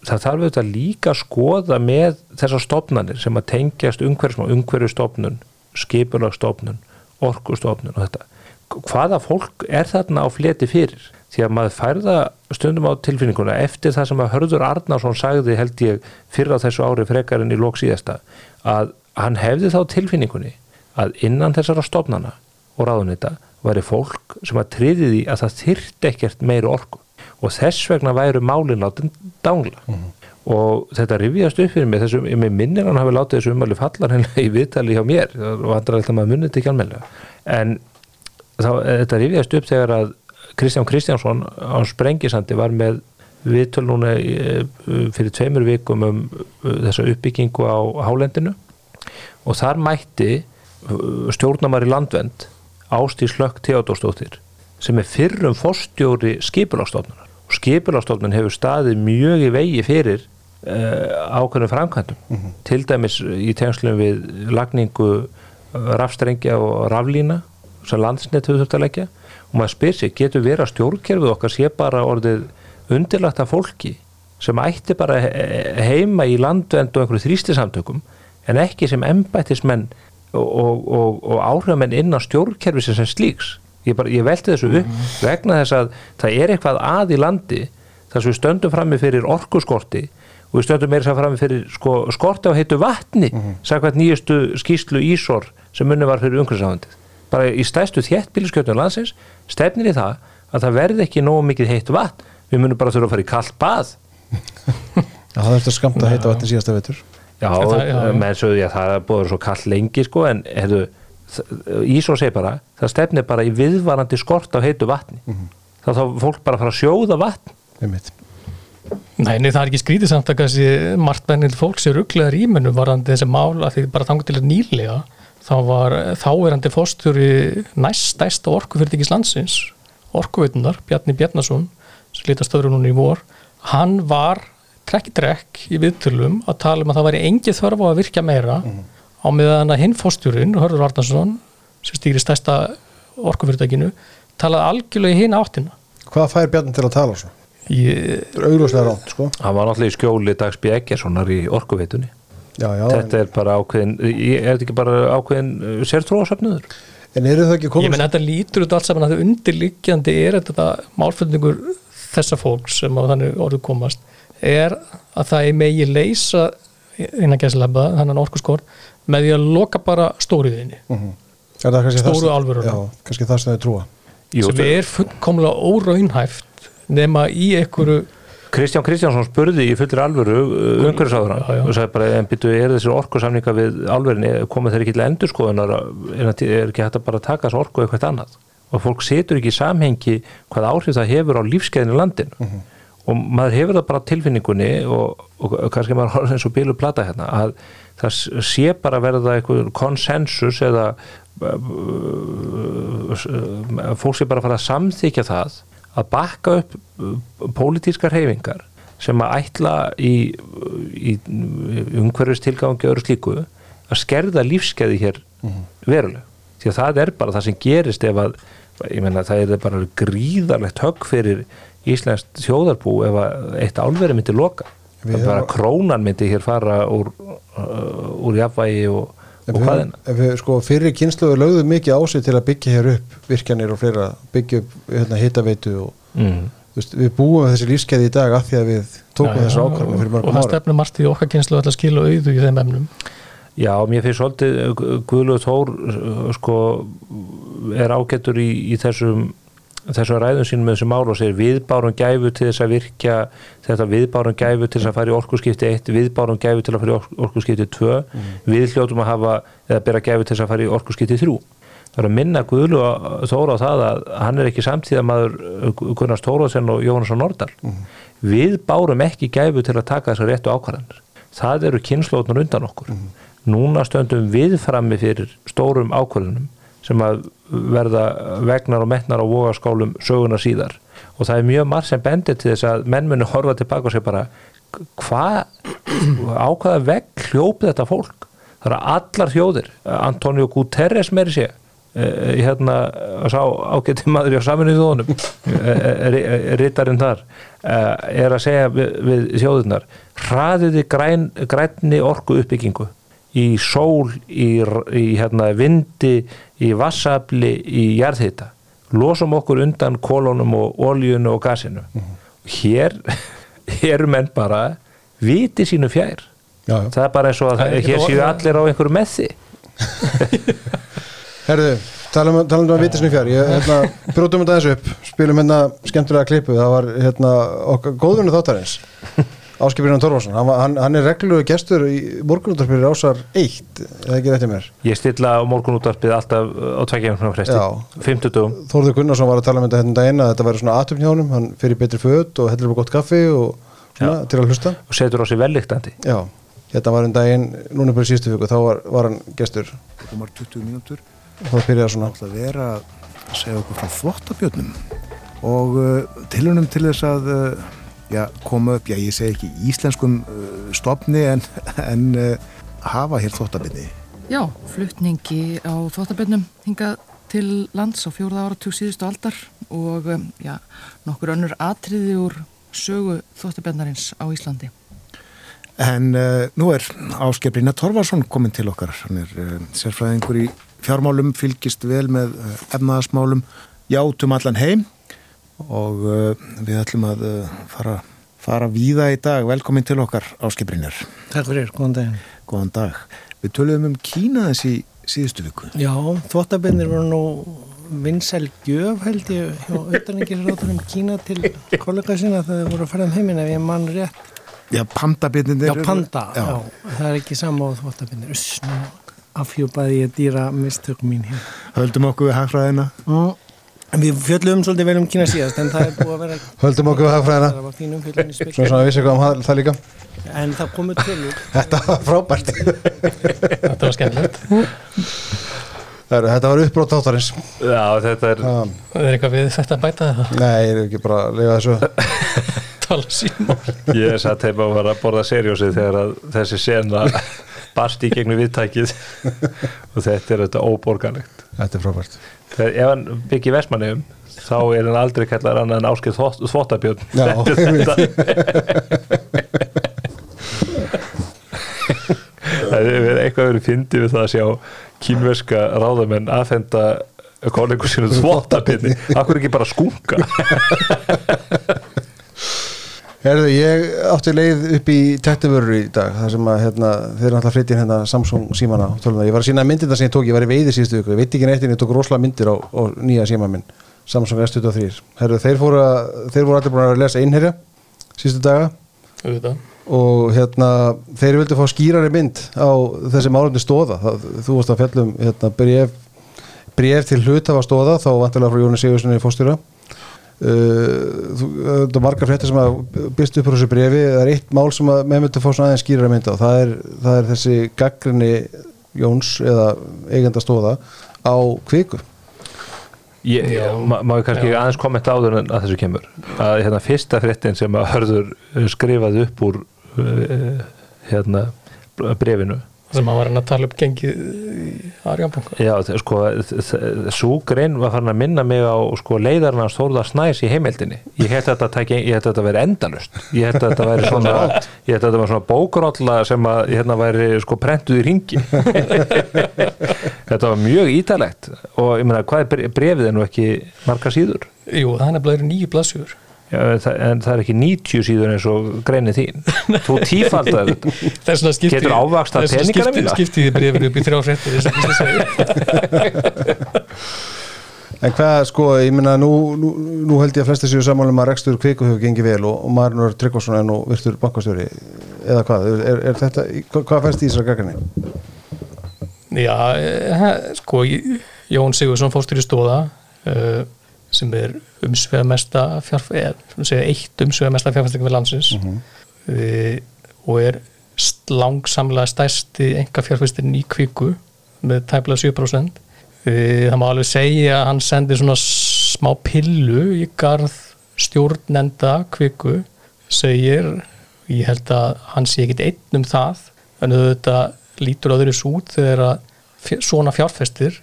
það þarf auðvitað líka að skoða með þessar stofnanir sem að tengjast umhverfismá, umhverfistofnun skipulagstofnun, orkustofnun og þetta. Hvaða fólk er þarna á fleti fyrir? Því að maður færða stundum á tilfinninguna eftir það sem að Hörður Arnarsson sagði held ég fyrir á þessu ári frekarinn í lók síðasta að hann hefði þá tilfinningunni að innan þessara stofnana og ráðunita væri fólk sem að triði því að það þyrti ekkert meiri orku og þess vegna væru málin átum dángla og þetta rifjast upp fyrir mig þessum, ég minnir hann hafi látið þessu umhverju fallar henni í viðtali hjá mér. Og hann er alltaf maður munnið til ekki almennilega en þá, þetta rifjast upp þegar að Kristján Kristjánsson á Sprengisandi var með viðtöl núna í- fyrir tveimur vikum um þessa uppbyggingu á hálendinu. Og þar mætti stjórnamari landvend Ástís Hlökk Theodórsdóttir sem er fyrrum forstjóri skipulagstofnunar og skipulagstofnun hefur staðið mjög í vegi fyrir ákveðnum framkvæmdum. Til dæmis í tengslum við lagningu uh, rafstrengja og raflína sem landsnett hefur þurft að leggja. Og maður spyr sig, getur verið að stjórnkerfið okkar sé bara orðið undirlagt af fólki sem ætti bara he- heima í landvend og einhverju þrýstisamtökum en ekki sem embættismenn og, og, og, og áhrifamenn inn á stjórnkerfi sem sem slíks? Ég, bara, ég velti þessu upp vegna þess að það er eitthvað að í landi þar sem við stöndum frammi fyrir orkuskorti og við stöndum meira sér frammi fyrir sko, skorti á heitu vatni mm -hmm. sagði nýjustu skýslu Ísor sem munni var fyrir umhverfisáðandið bara í stæstu þéttbíliskjötnum landsins stefnir í það að það verði ekki nógu mikið heitt vatn. Við munum bara þurfa að fara í kallt bað. Já, það þurfti að skamta heita vatni síðasta vetur. Já, menn sögðu ég að það er búið svo kall lengi sko en hefðu, Ísó segir bara það stefnir bara í viðvarandi skort á heitu vatni. Þá þá fólk bara að fara að sjóða vatn. Einmitt. Nei, nei, það er ekki skrítið samt að kannski margt bennil fólk sér rugglegar ímennu varandi þessi mál að því bara þangur til að nýlega þá var þáverandi fórstjóri næst stæsta orkufyrirtækis landsins orkuveitunar, Bjarni Bjarnason sem lítast stöður núna í vor hann var trekk í í viðtölum að tala um að það væri engi þörf á að virkja meira á meðan að hinn fórstjórin, Hörður Varnarsson sem stýri stæsta orkufyrirtækinu talaði algjörlega í hinn áttina Hvað fær Bjarni til að tala svo? Ég, Það er augljóslega rátt, sko hann var náttúrulega í skjóli Dags B. Eggerssonar í orkuveitunni Já, já, þetta er bara ákveðin ég- er þetta ekki bara ákveðin uh, sértrúasöfnuður en, en eru það ekki Ég komið menn þetta lítur út allt saman að það undirliggjandi er þetta málflutningur þessa fólks sem á þannig orðu komast er að það er megi leysa innan gæslepa þannig orkuskor með því að loka bara stóriðinni Mhm. Er það kannski Stóru. Já, kannski það sem þau trúa Jú, sem er fullkomlega óraunhæft nema í einhverju Kristján Kristjánsson spurði í fullir alvöru umhverfisáður Já, já. og sagði bara, en byttu, er þessi orkusamninga við álverin, komið þeir ekki til endurskoðunar? Er, er ekki hægt að bara taka þessu orku eitthvað annað? Og fólk setur ekki í samhengi hvað áhrif það hefur á lífskeiðinu landinu. Og maður hefur það bara tilfinningunni og, og kannski maður horfður eins og bílu plata hérna að það sé bara verða eitthvað konsensus eða uh, fólk sé bara fara að samþykja það að bakka upp uh, pólitískar reyfingar sem að ætla í, í umhverfistilgangi og öðru slíku að skerða lífskeiði hér verulega. Því að það er bara það sem gerist ef að ég meina það er bara gríðarlegt högg fyrir Íslands þjóðarbú ef að eitt álveri myndi loka. Bara krónan myndi hér fara úr, uh, úr jafnvægi og, og hvaðina ef við sko fyrir kynsluðu lögðu mikið á sig til að byggja hér upp virkjanir og fleira, byggja upp hérna, hitaveitu og mm. veist, við búum þessi lífskeiði í dag af því að við tókum þessu ákvarðinu fyrir og mörgum það ára stefnum margt í okkar kynslu að skila auðu í þeim efnum. Já, mér finnst svolítið Guðlúð Þór uh, sko er ágættur í, í þessum þessum ræðum sínum með þessu mál og segir viðbárum gæfu til þess að virkja þetta viðbárum gæfu til þess að fara í orkuskipti 1, viðbárum gæfu til að fara í ork- orkuskipti 2, við hljótum að hafa eða bera gæfu til þess að fara í orkuskipti 3 það er að minna Guðlúð Þór á það að hann er ekki samtíða maður Gunnars Tóraðsson og Jóhannesson Nordal við bárum ekki gæfu til að taka þessar réttu ákvarðanir. Það eru kynnslóðnur undan okkur. Núna stöndum við frammi fyrir stórum ákvarðunum sem að verða vegnar og metnar á vogaskálum söguna síðar. Og það er mjög margt sem bendir til þess að menn muni horfa tilbaka og segja bara hvað? Ákvaða vegg hljópið þetta fólk? Það eru allar þjóðir. Antonio Guterres meiri sé eh, hérna sá ágætti maður í saminuð þónum rittarinn þar eh, er að segja við, við þjóðunar hraðiði græn, grænni orku uppbyggingu í sól, í, í hérna, vindi, í vassafli, í jarðhita. Losum okkur undan kólunum og oljunu og gasinu. Hér [LAUGHS] eru menn bara viti sínu fjær. Já, já. það er bara eins og að ekkert hér séu allir á einhverju með því. [LAUGHS] Herðu, talum, talum um að vita sinni fjár ég, hérna, Brótum þetta eins upp, spilum hérna skemmtilega klippu, það var hérna góðunni þáttarins Áskipirinn Torfarsson, hann, hann, hann er reglulegu gestur í morgunúttarpyrir ásar 1 eða ekki rétti mér? Ég stilla á morgunúttarpið alltaf á tveggjarnum fresti, Já. 50 dugum Þórður Gunnarsson var að tala um þetta hérna um daginn að þetta væri svona atum hjá honum, hann fyrir betri föt og heldur upp gott kaffi og svona til að hlusta. Og setur á sig velliktandi Já, þetta var um daginn, núna bara í síðustu viku, þá var, var hann gestur. Komar 20 mínútur. Og þá byrjaði svona. Ætla að vera að segja okkur frá já, koma upp, já ég segi ekki íslenskum uh, stopni en, en uh, hafa hér þvottabjörni Já, flutningi á þvottabönnum hingað til lands á fjórða áratug síðustu aldar og um, já, nokkur önnur atriði úr sögu þvottabönnarins á Íslandi. En uh, nú er Ásker Brynja Torfarsson komin til okkar. Hann er uh, sérfræðingur í fjármálum, fylgist vel með uh, efnaðasmálum, játum allan heim og uh, við ætlum að uh, fara, fara víða í dag. Velkomin til okkar Ásker Brynjar. Takk fyrir, góðan daginn. Góðan dag. Við töluðum um Kína þessi síðustu viku. Já, þvottabennir voru nú vinsæl gjöf held ég hjá auðvitaðningisráðurum Kína til kollega sinna þegar þau voru að fara um heiminn ef ég mann rétt. Já, pandabirnir. Já, panda, já. það er ekki sama á þvottabennir. Uss, nú afhjúpaði ég dýra mistök mín hér. Höldum okkur við hagfræðina. Mm. En Við fjöllum svolítið vel um Kína síðast en það er búið að vera Höldum okkur við hagfræðina. Það var fínum fjöllun í Svona spil svona að vissi hvað um það- það líka. En það komu tölur. Þetta var frábært. Þetta var skemmtilegt. Þetta var uppbrót þáttarins. Já þetta er um, það er eitthvað við þetta að bæta það Nei, ég er ekki bara að lega þessu. Tala símál ég satt heima og var að borða serjósið þegar að þessi sena barst í gegnum viðtækið. [LAUGHS] Og þetta er þetta óborganlegt. Þetta er frábært. Ef hann byggir vestmannum þá er hann aldrei kallar annað en áskil [LAUGHS] þetta. það er eitthvað verið fyndið við það að sjá kínverska ráðamenn aðfenda kollegur sinu þvottabjörni akkur ekki bara skunka [LAUGHS] Herðu, ég átti leið upp í tettuvörur í dag þar sem að hérna, þeir alltaf flyttin hérna Samsung símana. Ég var að sína myndirna sem ég tók, ég var í veiði síðustu viku, ég veit ekki neitt en ég tók rosalega myndir á, á nýja síma minn Samsung S23. Herðu, þeir voru, þeir voru allir búin að lesa innherja síðustu daga. Auðvitað. Og hérna, þeir vildu fá skýrari mynd á þessi málumni stóða það, þú varst að fjallum hérna, bref, til hlutafa stóða þá vantilega frá Jóni Sigurssoni uh, það er margar fréttir sem að byrst upp á þessu brefi, það er eitt mál sem að með myndi fá svona aðeins skýrari mynd á það er, það er þessi gaggrinni Jóns eða eigenda stóða á kviku Ég, Já. ma má ég kannski Já. aðeins kommenta áður en að þessu kemur að hérna fyrsta fréttin sem að hörður uh, skrifaði upp úr uh, hérna brefinu sem hann var hann að tala upp gengið í Arjanbanka Já, sko, svo grein var farin að minna mig á sko, leiðarinn hans Þórðar Snæs í heimildinni. Ég held að þetta, tæki, ég held að þetta veri endalust ég held að þetta væri svona ég held að þetta var svona bókrolla sem að hérna væri sko prentuð í ringi [LAUGHS] þetta var mjög ítalegt og ég meina, hvað er bre- brefið er nú ekki marga síður? Jú, það er nefnilega nýju blaðsjúður en það, en það er ekki 90 síður eins og greinið þín [LAUGHS] þú tífaldar þetta Þess vegna skipti Getur þess vegna peningana skipti- mína? skipti þið brefinu upp í þrjá fréttir þess að segja En hvað, sko, ég minna, nú, nú, nú held ég að flesti séu sammálum að rekstur kviku hefur gengið vel og, og Marinur Tryggvason er nú virtur bankastjóri eða hvað, er, er þetta, hvað, fæst í þessar gagginni? Já, eh, sko Jón Sigursson fórstur í stóða uh, sem er umsveða mesta fjárf, eða sem segja eitt umsveða mesta fjárfæsting við landsins uh, og er langsamlega stærsti enga fjárfæstin í kviku með tæplega 7% uh, það má alveg segja að hann sendir svona smá pillu í garð stjórnenda kviku segir ég held að hann sé ekkit einn um það en auðvitað lítur öðruðs út þegar að svona fjárfestir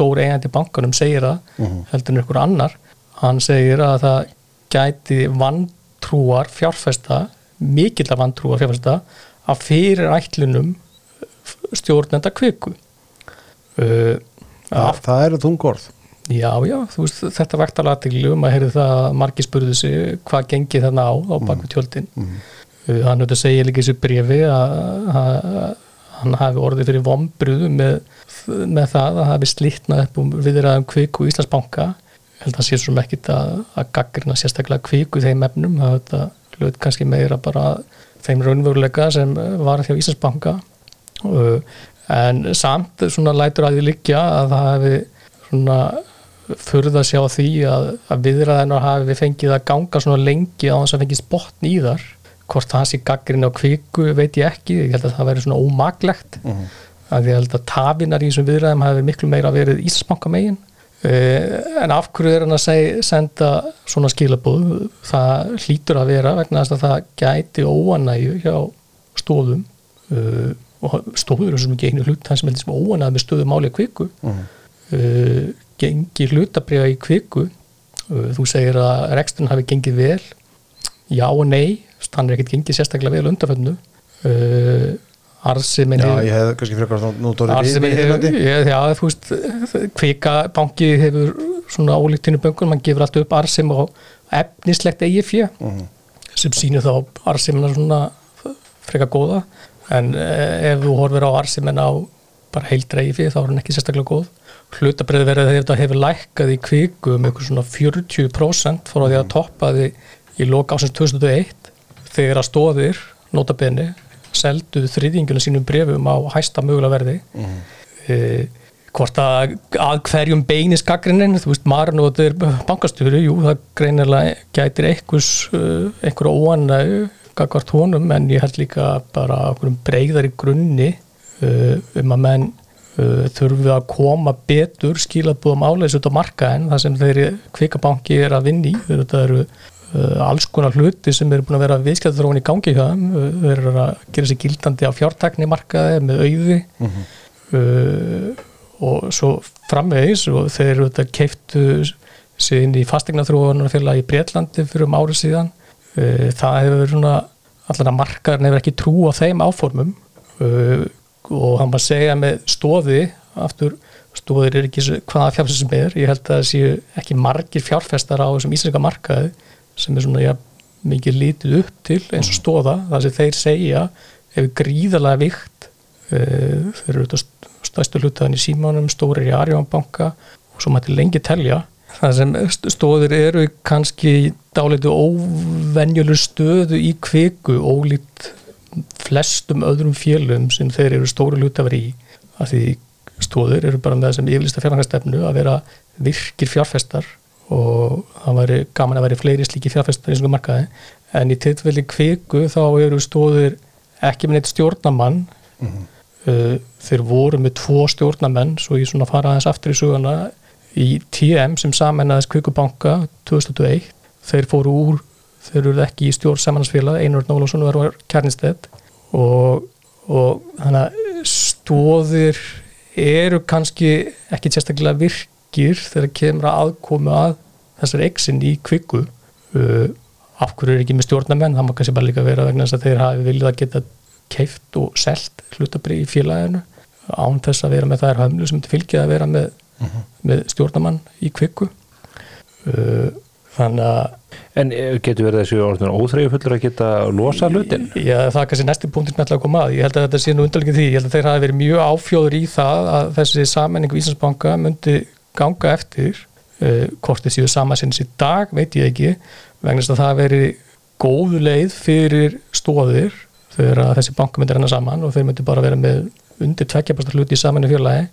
stór eigandi bankanum segir það heldur en ykkur annar. Hann segir að það gæti vantrúar fjárfesta mikill að vantrúar fjárfesta að fyrir ætlunum stjórnenda kviku. Uh, það, það eru þungorð Já, já, þú veist, þetta vektar aðtegli um að heyrðu það að margir spurðu sig hvað gengið þarna á, á baku tjöldin. Mm. hann auðvitað segja líka í þessu brefi að, að hann hafi orðið fyrir vombruðu með, með það að hafi slitnað upp um viðræðum kviku í Íslandsbanka held að það sé svo ekkit að, að gaggrina sérstaklega kviku þeim efnum. Það hlut kannski meira bara þeim raunveruleika sem var hjá Íslandsbanka. Uh, en samt svona lætur að því liggja að það hefði svona furða sjá því að, að viðræðinar hafi fengið að ganga svona lengi á þess að fengið spotn í þar hvort það sé gaggrin á kviku veit ég ekki, ég held að það væri svona ómaglegt uh -huh. að ég held að tafinar í þessum viðræðum hafi miklu meira verið Íslandsbanka megin uh, en af hverju er hann að seg, senda svona skilabóð það hlýtur að vera vegna þess að það gæti óanægu hjá stóðum uh, og stóður er svo mikið einu hlut það sem heldur sem óanægu með stöðu máli kviku. Uh -huh gengi hlutabriða í kviku þú segir að reksturinn hafi gengið vel. Já og nei hann er ekkert gengið sérstaklega vel undarföndu uh, Arsimin Já, ég hef kannski frekar nú Arsimin hefur, já, þú veist kvikabanki hefur svona ólíktinu böngun, mann gefur allt upp Arsim og efnislegt eigi fjö uh -huh. sem sýnir þá Arsimina svona frekar góða. En ef þú horfir á Arsimin á bara heildra eigi fjö þá er hann ekki sérstaklega góð. Hlutabriði verið að þetta hefur lækkað í kviku um einhver svona 40% frá því að toppaði í loka ásins 2001 þegar að stóðir notabenni selduð þriðingunum sínum brefum á hæsta mögulega verði mm. e, hvort að að hverjum beinis gaggrinnin, þú veist Marun og þetta er bankastjóri, jú það greinilega gætir einhvers einhverja óanægu gagvart honum en ég held líka bara breyðar í grunni um að menn Uh, þurfum við að koma betur skilabúðum áleis út á markaðin það sem þeirri kvikabanki er að vinni þetta eru alls konar hluti sem eru búin að vera viðskjöldaþróun í gangi hjá þeim, uh, þeir eru að gera sér gildandi á fjártakni markaði með auði. Uh -huh. uh, og svo framvegis og þeir eru þetta keiftu sér inn í fastegnaþróunarfélag í Breitlandi fyrir um árið síðan. Það hefur verið svona allan að markaðin hefur ekki trú á þeim áformum. Og hann var að segja með stóði aftur, stóðir er ekki hvaða fjárfæstar sem er, ég held að það séu ekki margir fjárfæstar á þessum íslenska markaði sem er svona ja, mikið lítið upp til eins og stóða það sem þeir segja hefur gríðalega vikt þeir eru þetta stæstu hlutaðan í símánum stórir í Arjónbanka og svo mætti lengi telja. Það sem stóðir eru kannski dálitu óvenjuleg stöðu í kviku ólít flestum öðrum fjölum sem þeir eru stóru hlutafar í að því stóður eru bara með þessum yfirlista fjárfæstefnu að vera virkir fjárfestar og það væri gaman að væri fleiri slíki fjárfestar eins og markaði. En í tilfelli kviku þá eru stóður ekki með neitt stjórnamann mm -hmm. uh, þeir voru með tvo stjórnamenn svo ég svona fara aðeins aftur í sugana í TM sem samennaðis kvikubanka 2001 þeir fóru úr þeir eru ekki í stjórn samanhansfélag Einar Nólásson var kærnistedd og, og að stóðir eru kannski ekki sérstaklega virkir þegar kemur að aðkomu að þessar exin í kvikku uh, af hverju er ekki með stjórnamenn það má kannski bara líka vera vegna þess að þeir hafi viljað að geta keift og selt hlutabrið í félaginu án þess að vera með þær höfnlu sem fylgja að vera með, uh -huh. með stjórnamann í kvikku uh, þannig að En getur verið þessu óþreyju fullur að geta losa hlutin? Já, það er kannski næstu punktin með að koma að. Ég held að þetta sé nú undarlegin því. Ég held að þeir hafi verið mjög áfjóður í það að þessi sammenningu í Íslandsbanka myndi ganga eftir. Uh, hvort þið séu samansins í dag, veit ég ekki. Vegna þess að það veri góðu leið fyrir stóðir þegar þessi banka myndi renna saman og þeir myndi bara vera með undir tvekkjapastar hluti í samaninu félagi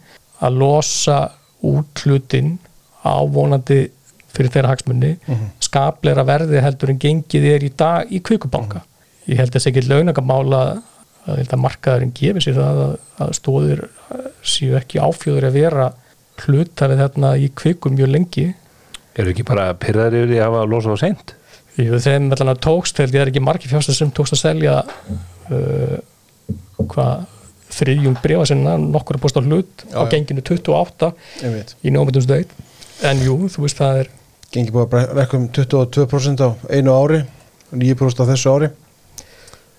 að losa út hlutin á vonandi fyrir þeirra hagsmunni uh -huh. skapleira verði heldur en gengið er í dag í kvikubanka. Uh -huh. Ég held sé ekki launagamála að, að markaðurinn gefur sér það að, að stóðir séu ekki áfjóður að vera hlutafið þarna í kvikum mjög lengi. Eru ekki bara pyrðar yfir því að hafa losað á seint? Jú, þeim allan að tókst, held ég er ekki margir fjárstæð sem tókst að selja uh, hvað þriðjum brefa sinna, nokkur að posta hlut Já, á genginu 28 einmitt í nómundumsdeit en jú, þú veist það er gengi búið að rekka um 22% á einu ári og 9% á þessu ári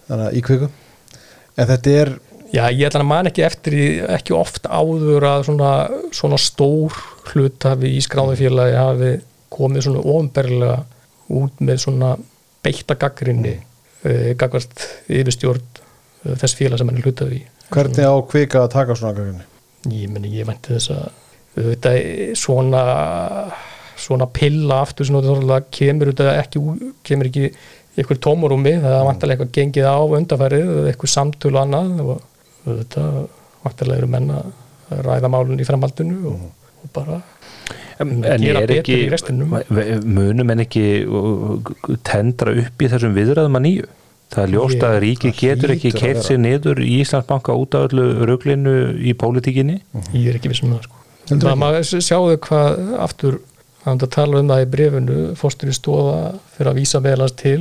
þannig að í kviku en þetta er Já, ég ætla að man ekki eftir í, ekki oft áður að svona, svona stór hlutafi í skráðufélagi hafi komið svona ofinberlega út með svona beitta gaggrinni mm. gagvart yfirstjórn uh, þess félag sem hann er hlutafi í. hvernig á kvika að taka svona gagginni Ég meni, ég vænti þess að þetta svona svona pilla aftur sem kemur ekki, kemur ekki eitthvað tómurúmi, það er vantarlega eitthvað gengið á undarfærið, eða eitthvað samtölu annað og þetta vantarlega eru menn að ræða málun í framhaldinu og, og bara En gera er betur ekki, í restinum. munum en ekki tendra upp í þessum viðræðum að nýju? Það er ljóst að ríki það getur ekki keitt sig niður í Íslandsbanka út af öllu ruglinu í pólitíkinni. ég er ekki vissum það sko. Það maður sjáðu hvað aftur hann að tala um það í brefinu fórsturinn stóða fyrir að vísa meðalans til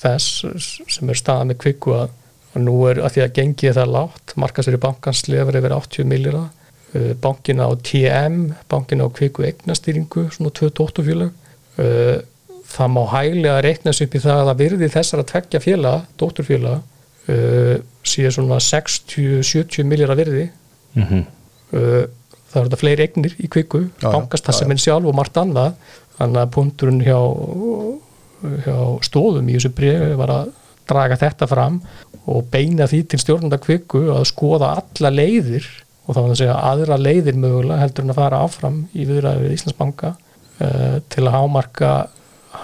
þess sem er staða með kvikku að, að nú er að því að gengið er það lágt, markasverið bankans lefur yfir 80 millira bankin á TM, bankin á kvikku eignastýringu, svona 28 félag Uh, það má hæglega reiknast upp í það að það virði þessar að tveggja félag, dótturfélag uh, sé svona 60-70 millira virði. Mm uh, það eru þetta fleiri eignir í kviku bankastasseminn sjálf og margt annað. Þannig að punkturinn hjá, hjá stóðum í þessu bregði var að draga þetta fram og beina því til stjórnanda kviku að skoða alla leiðir og þá var það að segja aðra leiðir mögulega heldur en að fara áfram í viðræði við Íslandsbanka uh, til að hámarka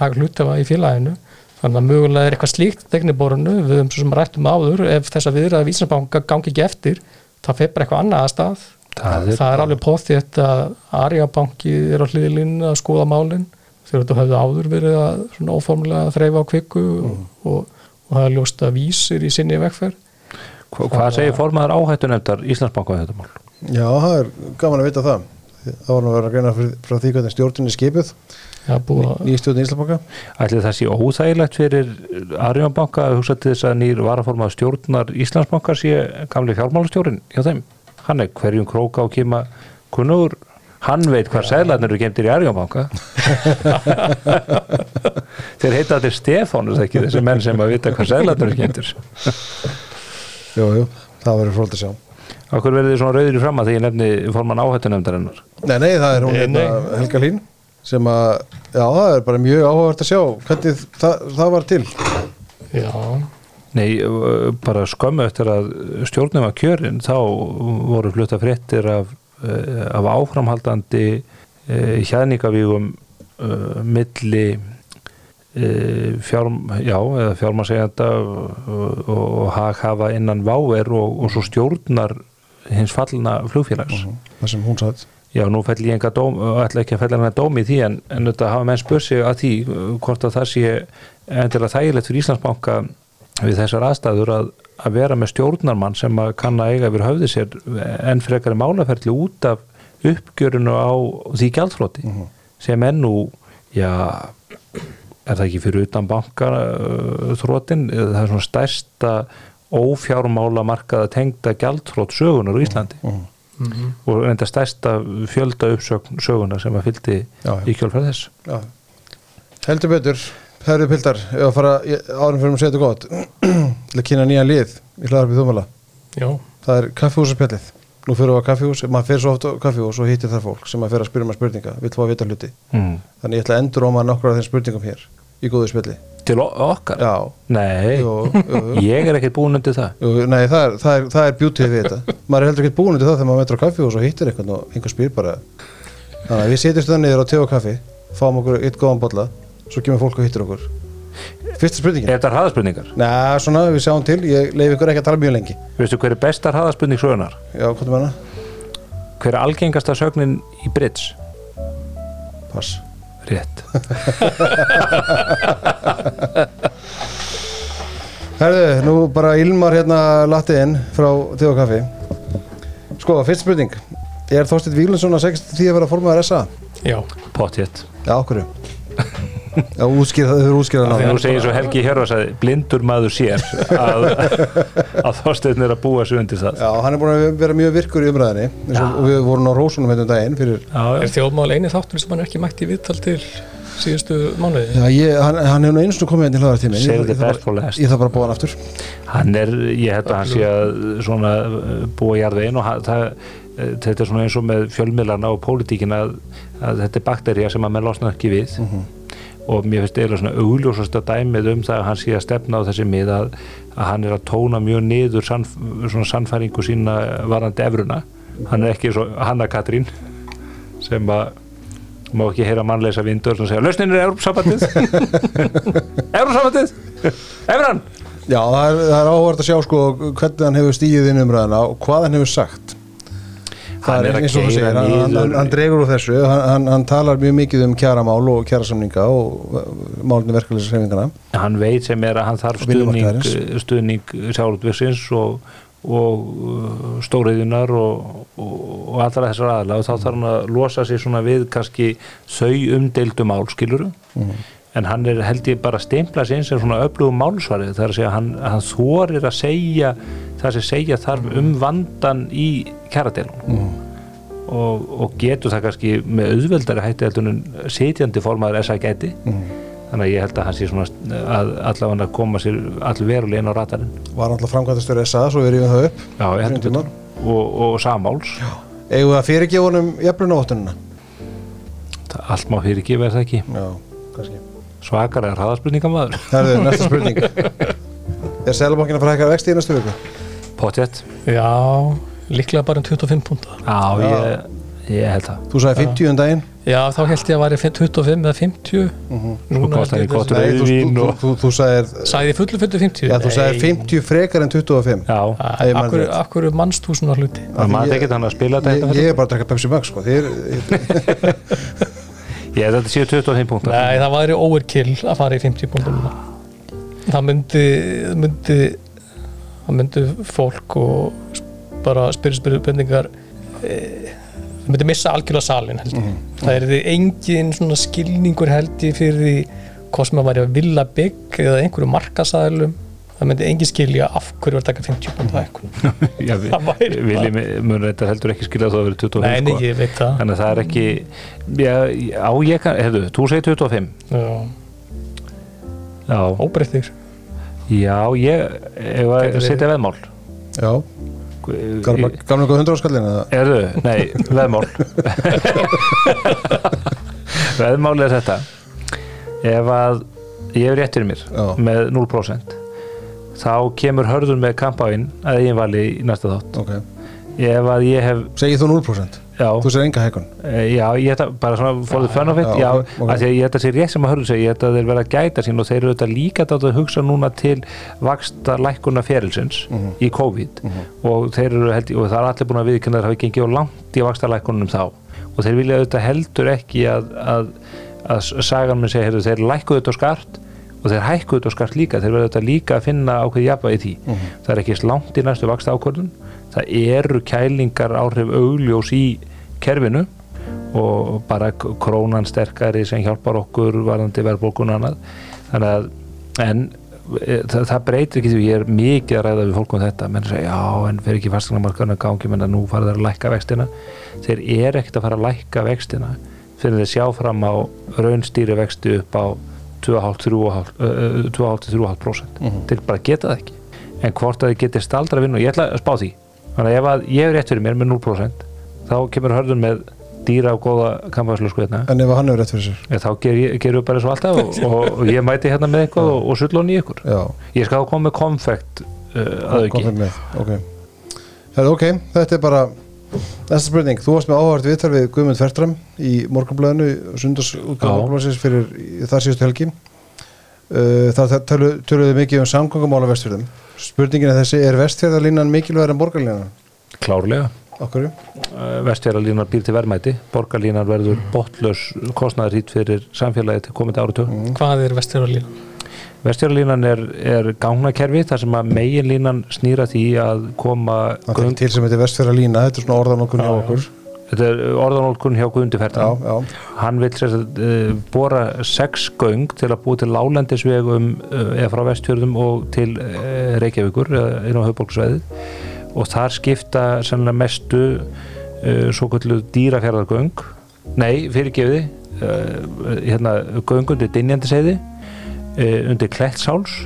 hlutafa í félaginu. Þannig að mögulega er eitthvað slíkt tekniborinu við höfum svo sem rættum áður ef þessa viðræði við Íslandsbanka gangi ekki eftir það fer bara eitthvað annað að stað. Það er- það er alveg póþétt að Arjabanki er á hliðilinn að skoða málin þegar þetta hefði áður verið að svona óformlega þreifa á kvikku og, og, og það er ljóst að vísir í sinni vegferð Hva, hvað segir formaður áhættunefndar Íslandsbanka á þetta mál? já, það er gaman að vita það það var nú að vera að greina frá því hvernig stjórnin er skipuð Já, búið að nýja stjórnin Íslandsbanka Ætli það sé óþægilegt fyrir Arjónbanka að hugsa til þess að nýr varaformað stjórnar Íslandsbanka sé gamli fjármálastjórin hjá þeim. Hann er hverjum króka og kima kunnugur. Hann veit hvað sæðlarnir eru gemtir í Arjónbanka. [LAUGHS] Þeir heita allir Stefánus ekki þessi menn sem að vita hvað sæðlarnir eru gemtir. jú, jú, það verður fróld að sjá Akkur verður þið svona rauður í framma þegar ég nefni forman áhættunefndarinnar. nei, nei, það er hún Nei, hérna, nei. Helga Hlín sem að, já, það er bara mjög áhugavert að sjá hvernig það, það var til Já, Nei, bara skömmu eftir að stjórnum var kjörin þá voru flutta fréttir af, af áframhaldandi uh, hjaðningavígum uh, milli uh, fjár, já, eða fjármasegjanda og, og haghafa innan váer og, og svo stjórnar hins fallna flugfélags. það sem hún satt Já, nú fell ég enga dóm, og ætla ekki að fella hennar dóm í því en, en þetta hafa menn spurt sig að því uh, hvort að það sé endilega þægilegt fyrir Íslandsbanka við þessar aðstæður að, að vera með stjórnarmann sem kann að eiga yfir höfði sér enn frekari málaferli út af uppgjörinu á því gjaldfloti sem ennú, já er það ekki fyrir utan banka uh, þrótin, það er svona stærsta ófjármála markaða tengda gjaldflót sögunar á Íslandi. Og reynda stærsta fjölda uppsögn söguna sem að fylgdi Já, já. í kjálfæð þess. Heldur betur, herru pildar ef að fara, ég- árum fyrir að segja þetta gott. [CLEARS THROAT] Til að kynna nýjan lið í hlaðarpið þúmala, það er kaffihúsaspjallið. Nú fyrir við á kaffihús, maður fyrir svo oft á kaffihús og hittir það fólk sem að fyrir að spyrja maður spurninga vill fá að vita hluti, mm. þannig ég ætla að endur óma nokkra af þeim spurningum hér í góðu spjalli. Til okkar? Já, nei, jú. [LAUGHS] ég er ekkert búin undir það. Jú, Nei, það er, það er, það er bjútið við þetta. Maður er heldur ekki búin til það þegar maður á við á fáum okkur eitt góðan bolla svo kemur fólk og hittir okkur. Fyrsta spurningin? Er þetta hraðaspurningar? Nei, svona, við sjáum til, ég leif ykkur ekki að tala mjög lengi. Veistu hver er besta hraðaspurning sögunar? Já, hvað er maður? hver er algengasta sögnin í Brits? Pass. Rétt. [LAUGHS] Herðu, nú bara Ilmar hérna latti inn frá te og kaffi. Sko, fyrsta spurning. Er Þorsteinn Víglundsson að segja því að vera formaður SA? já. Pottétt Já, okkur [LAUGHS] Já, útskýra, þau eru útskýra Þegar þú segir svo Helgi Hjörvar sagði blindur maður sér að, [LAUGHS] að Þorsteinn er að búa sig undir það. Já, hann er búin að vera mjög virkur í umræðinni og og við vorum á Rósunum hérna um daginn fyrir Já, Er þjóðmál eini þáttur sem hann er ekki mætt í viðtal til síðustu mánuði? Já, ég, hann, hann hefur nú einu sinni komið hérna í hlaðartími for bara- last. ég þarf bara að búa hann aftur. Hann er, ég held að hann sé að svona uh, búa í jarðvegin og hann, það, uh, þetta er svona eins og með fjölmiðlana og pólitíkina að, að þetta er bakterja sem að menn losna ekki við og mér finnst eiginlega svona augljósasta dæmið um það að hann sé að stefna á þessi mið að, að hann er að tóna mjög niður sannf, svona sannfæringu sína varandi efruna hann er ekki svo Hanna Katrín sem að má ekki heyra mannleisa vindur sem segja lausnin er Európsambandið [LAUGHS] Európsambandið Evran? Já, það er, er áhvert að sjá sko hvernig hann hefur stíðið inn umræðina og hvað hann hefur sagt Það er eins og þú segir, hann, hann, hann, dregur úr þessu. Hann, hann, hann talar mjög mikið um kjaramál og kjarasamninga og uh, málunni verkefælisreifingana hann veit sem er að hann þarf stuðning, vinnumarkaðarins. stuðning sjálfutvisins og, og uh, stóriðunar og, og, og allra þessar aðla og þá þarf hann að losa sig svona við kannski þau umdeildu málskiluru en hann er held ég bara steimpla sig eins sem svona öflugum málsvarið. Þar að segja hann, hann þorir að segja það sem segja þarf um vandan í kjaradelun og, og getur það kannski með auðveldari hætti heldur en sitjandi formaður SA gæti. Þannig að ég held að hann sé svona að allavega að koma sér allverulega inn á ratarinn var alltaf framkvæmtastur SA svo við rífum það upp. Já, ég held tíma. betur og, og samáls eigum við að fyrirgefa honum jafnlunavottunina Það- allt má fyrir ekki verða það ekki? Já, kannski svakar er hraðaspurninga maður Það er næsta spurning [LAUGHS] Er Sælabankin að fara að hækka vexti í næstu viku? potjett, Já, líklega bara um 25 púnta. já, ég, ég held það Þú sagði 50 um daginn Já, þá held ég að væri 25 eða 50. Svo kostar ég gott Nei, þú, rauðvín þú, og þú, þú sagðir Sæði fullu fullu 50? Já, þú sagðir 50 frekar en 25 já, Ég Akkur, rétt. akkur mannst þú svona hluti? það maður ekkert hann að spila Ég, þetta ég er bara að drekka Pepsi Max sko. Þið, [LAUGHS] [LAUGHS] ég held að þetta séu 25 punktar Nei, það væri overkill að fara í 50 púntununa. Það myndi, myndi, það myndi fólk og bara spyrirspyrir e, það myndi missa algjörlega salin held ég. Það er því engin svona skilningur held ég fyrir því hvað sem að væri að vilja bygg eða einhverju markasælum það myndi engin skilja af hverju var taka 50 púnta eitthvað. Já, vi, Það væri viljum mun þetta heldur ekki skilja að það verið 25 Nei, nei, sko. ég veit það. þannig að það er ekki já, á ég kann, hefðu, þú segir 25 Já, já, óbreyttir. já ég ef að setja veðmál já, gamla góð 100 áskallin erðu, nei, veðmál [LAUGHS] veðmál er þetta ef að ég hef rétt fyrir mér Já. með 0% þá kemur hörður með kampáinn að eigin vali í næsta þátt. Ok, ef að ég hef segið þú 0% já, Þú segir enga hækkun? Eh, Já, ég ætla bara svona for the fun of it Já, já, ok, ok. af því að ég ætla að sé rétt sem að hörðu sig ég ætla að þeir vera að gæta sín og þeir eru þetta líka dátt að hugsa núna til vaksta lækkuna ferilsins Mhm. í COVID. Og þeir eru held, og það er allir búin að viðkynna að það hafi gengið á langt í vaksta lækkunum þá. Og þeir vilja auðvitað heldur ekki að, að, að sagan minn segja, heyrðu, þeir lækkuðu þetta á skart og þeir hækkuðu þetta á skart líka. Þeir verða þetta líka að finna ákveð jafnvægi því. Það er ekki eins langt í næstu vaksta ákvörðun það eru kælingar áhrif augljós í kerfinu og bara krónan sterkari sem hjálpar okkur varðandi verðbólkun og annað. Þannig að en e, það, það breytir ekki því ég er mikið að ræða við fólk um þetta. Menn segja já en fyrir ekki fasteignamarkaðurinn að gangi menn að nú fara þeir að lækka vextina. Þeir eru ekkert að fara að lækka vextina fyrir þeir sjá fram á raunstýri vexti upp á 2,5-3,5% Mhm. þeir bara geta það ekki. En hvort að þeir geti staldra vinnu ég ætla að spá því. Þannig að ef að ég er rétt fyrir mér með 0% þá kemur hörðun með dýra og góða kampaðslösku hérna. En ef hann hefur rétt fyrir sér? Ég, þá ger gerum við bara svo alltaf og, [LAUGHS] og, og ég mæti hérna með eitthvað og, og sullon í ykkur. Já, ég skal koma með konfekt uh, að kom þeim með Ok, Herra, ok, þetta er bara Næsta spurning, þú varst með áhvert viðtal við Guðmund Fertram í Já. morgunblæðsins fyrir þar síðustu helgi uh, þar tölu- töluðu mikið um samgöngumála vestfjörðum spurningin er þessi, er vestfjörðarlínan mikilvægur en borgarlínan? klárlega Okkur? uh, vestfjörðarlínar býr til verðmæti borgarlínar verður botlaus kostnaður hít fyrir samfélagi til komandi áratug mm. Hvað er vesturarlínan? Vestfjörðarlínan er, er gangnakerfi þar sem að meginlínan snýra því að koma Það er til sem þetta er vestfjörðarlína, þetta er svona orðan okkur hjá okkur. Þetta er orðanólkun hjá Guðundi já, Fertram. Já, hann vil uh, bóra sex göng til að búa til lálendisvegum uh, eða frá vestfjörðum og til uh, Reykjavíkur inn á höfbólksveðið og þar skipta sannlega mestu uh, svo kvöldu dýrafjörðargöng nei, fyrirgefiði hérna, göng undir Dinjandiseiði uh, undir Klettsáls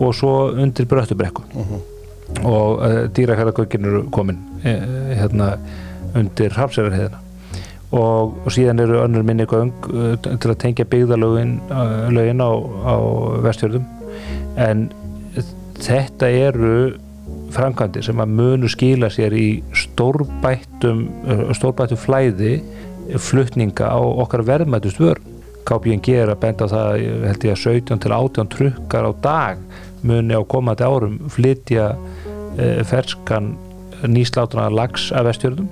og svo undir Bröttubrekku. Og uh, dýrafjörðargöngin eru komin uh, hérna undir Hrafsjörðarheiðina og, og síðan eru önnur minni göng uh, til að tengja byggðalögin uh, lögin á, á vestfjörðum. En þetta eru framkvæmdi sem að munu skila sér í stórbættum uh, stórbættum flæði flutninga á okkar verðmættust vör KPNG er að benda það held ég að 17 til 18 trukkar á dag muni á komandi árum flytja uh, ferskan nýslátrana lags af vestfjörðum.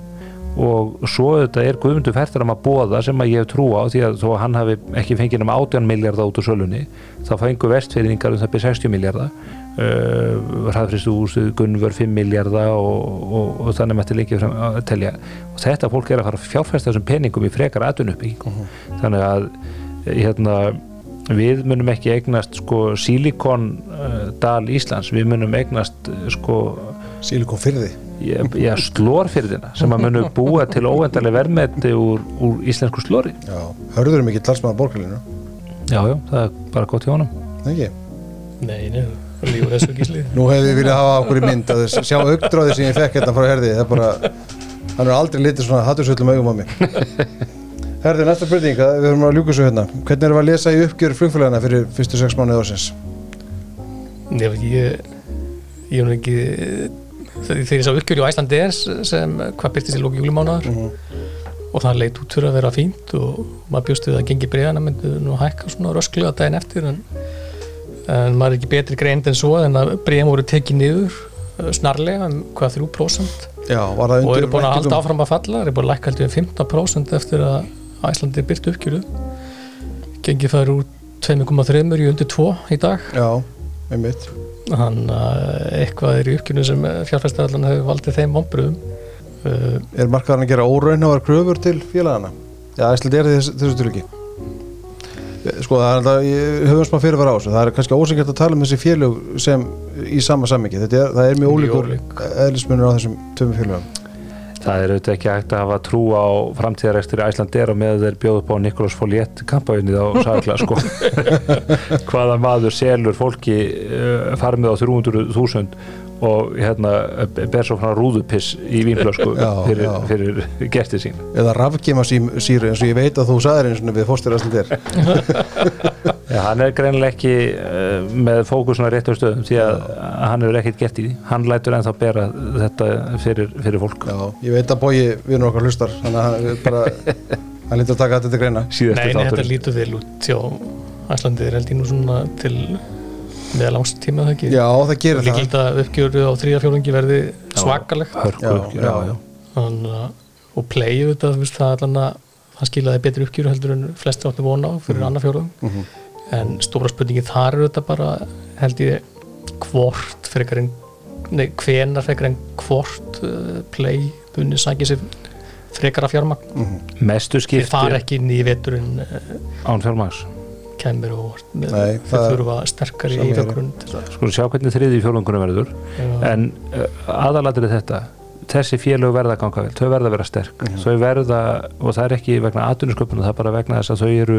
Og svo þetta er Guðmundur Fertaram að bóða sem að ég hef trú á því að þó að hann hafi ekki fengið um 18 miljardar út úr sölunni þá fengu vestfyrningar um það byrja 60 miljardar uh, hraðfristu úr Gunnvör 5 miljardar og, og, og þannig mætti lengi fram að telja. Og þetta fólk er að fara að fjárfesta þessum peningum í frekar atvinnuppbygging þannig að hérna við munum ekki eignast sko Silikon uh, dal Íslands, við munum eignast uh, sko sílikon fyrði já, já, slórfyrðina sem að munu búa til óendalega verðmeti úr, úr íslensku slóri. Já, hörður um ekki talsmaða borgarlinu já, já, það er bara gott hjá honum. Ekki? Nei, nei, lífur þessu gísli Nú hefði við viljað hafa okkur í mynd að sjá augdráði sem ég fekk hérna frá herði. Það er bara, hann er aldrei litið svona hattursöllum augum á mig [LAUGHS] Herði, næsta spurning, við höfum að ljúka svo hérna. Hvernig erum við að lesa í uppgjör flugfélagana fyrir fyrstu sex mánuði ársins? Nei, ég, ég er ekki þegar ég sá uppgjör í Æslandi er sem hvað byrtist í lóki júlimánaðar og það leit út fyrir að vera fínt og maður bjóst við að gengi bregðana myndi nú hækka svona rösklega daginn eftir en, en maður er ekki betri greind en svo en að bregðan voru tekið niður uh, snarlega um hvað 3% Já, það og eru búin að halda áfram að falla eru búin að lækka heldur um 15% eftir að Æslandi byrti uppgjöru gengið fær úr 2,3 í undir 2 í dag. Já, einmitt. Hann eitthvað er í uppgjörnu sem fjárfæstæðallan hefur valdið þeim vonbröðum uh, Er markaðan að gera óraunhávar kröfur til félagana? Já, æsland er þess, þessu til ekki Sko, það er alltaf, ég höfum smá fyrirvara á þessu. Það er kannski ósengjart að tala um þessi félög sem í sama sammingi, þetta er, það er mjög ólíkur ólík. eðlismunur á þessum töfum félögum það er auðvitað ekki hægt að hafa trú á framtíðarekstur í Æslandir og með þeir bjóðu upp á Nikolás Foljett kampavinnið á Sagla sko. [LAUGHS] hvaða maður selur fólki uh, farmið á 300.000 og hérna ber svo frá rúðupiss í vínflösku [LAUGHS] Já, fyrir, já. fyrir gertið sín. Eða rafgema síru eins og ég veit að þú sagðir eins og við fórstur æsland [LAUGHS] er Já, hann er greinilega ekki uh, með fókusuna rétt á stöðum því að hann hefur ekkert gert í því. Hann lætur ennþá bera þetta fyrir, fyrir fólk. Já, ég veit að bói við okkar hlustar þannig að hann bara hann lítur að taka þetta til greina. Nei, nei, þetta lítur vel út hjá Æslandi er held ég nú svona til með langs tíma það ekki? Já, það gerir það líkild að uppgjöru á þrýja fjólungi verði svakalegt. hörku, Já, já, já, já. Þannig að- og playu þetta það, allan að, það skilaði betri uppgjöru heldur en flesti áttu vona á fyrir annar fjórðum Mhm. en stóra spurningi þar eru þetta bara held ég hvort frekar en nei, hvenar frekar en hvort uh, play bunni sækir sér frekar að fjármagn mestu þeir fara skipti ekki inn í veturinn uh, án fjármags kemur og Nei, það- þurfa sterkari í að sko sjá hvernig þriði fjólungunum verður. Já. en uh, aðalatrið þetta. Þessi félög verða að ganga vel, þau verða að vera sterk. Þau verða, og það er ekki vegna atvinnusköpunum, það er bara vegna þess að þau eru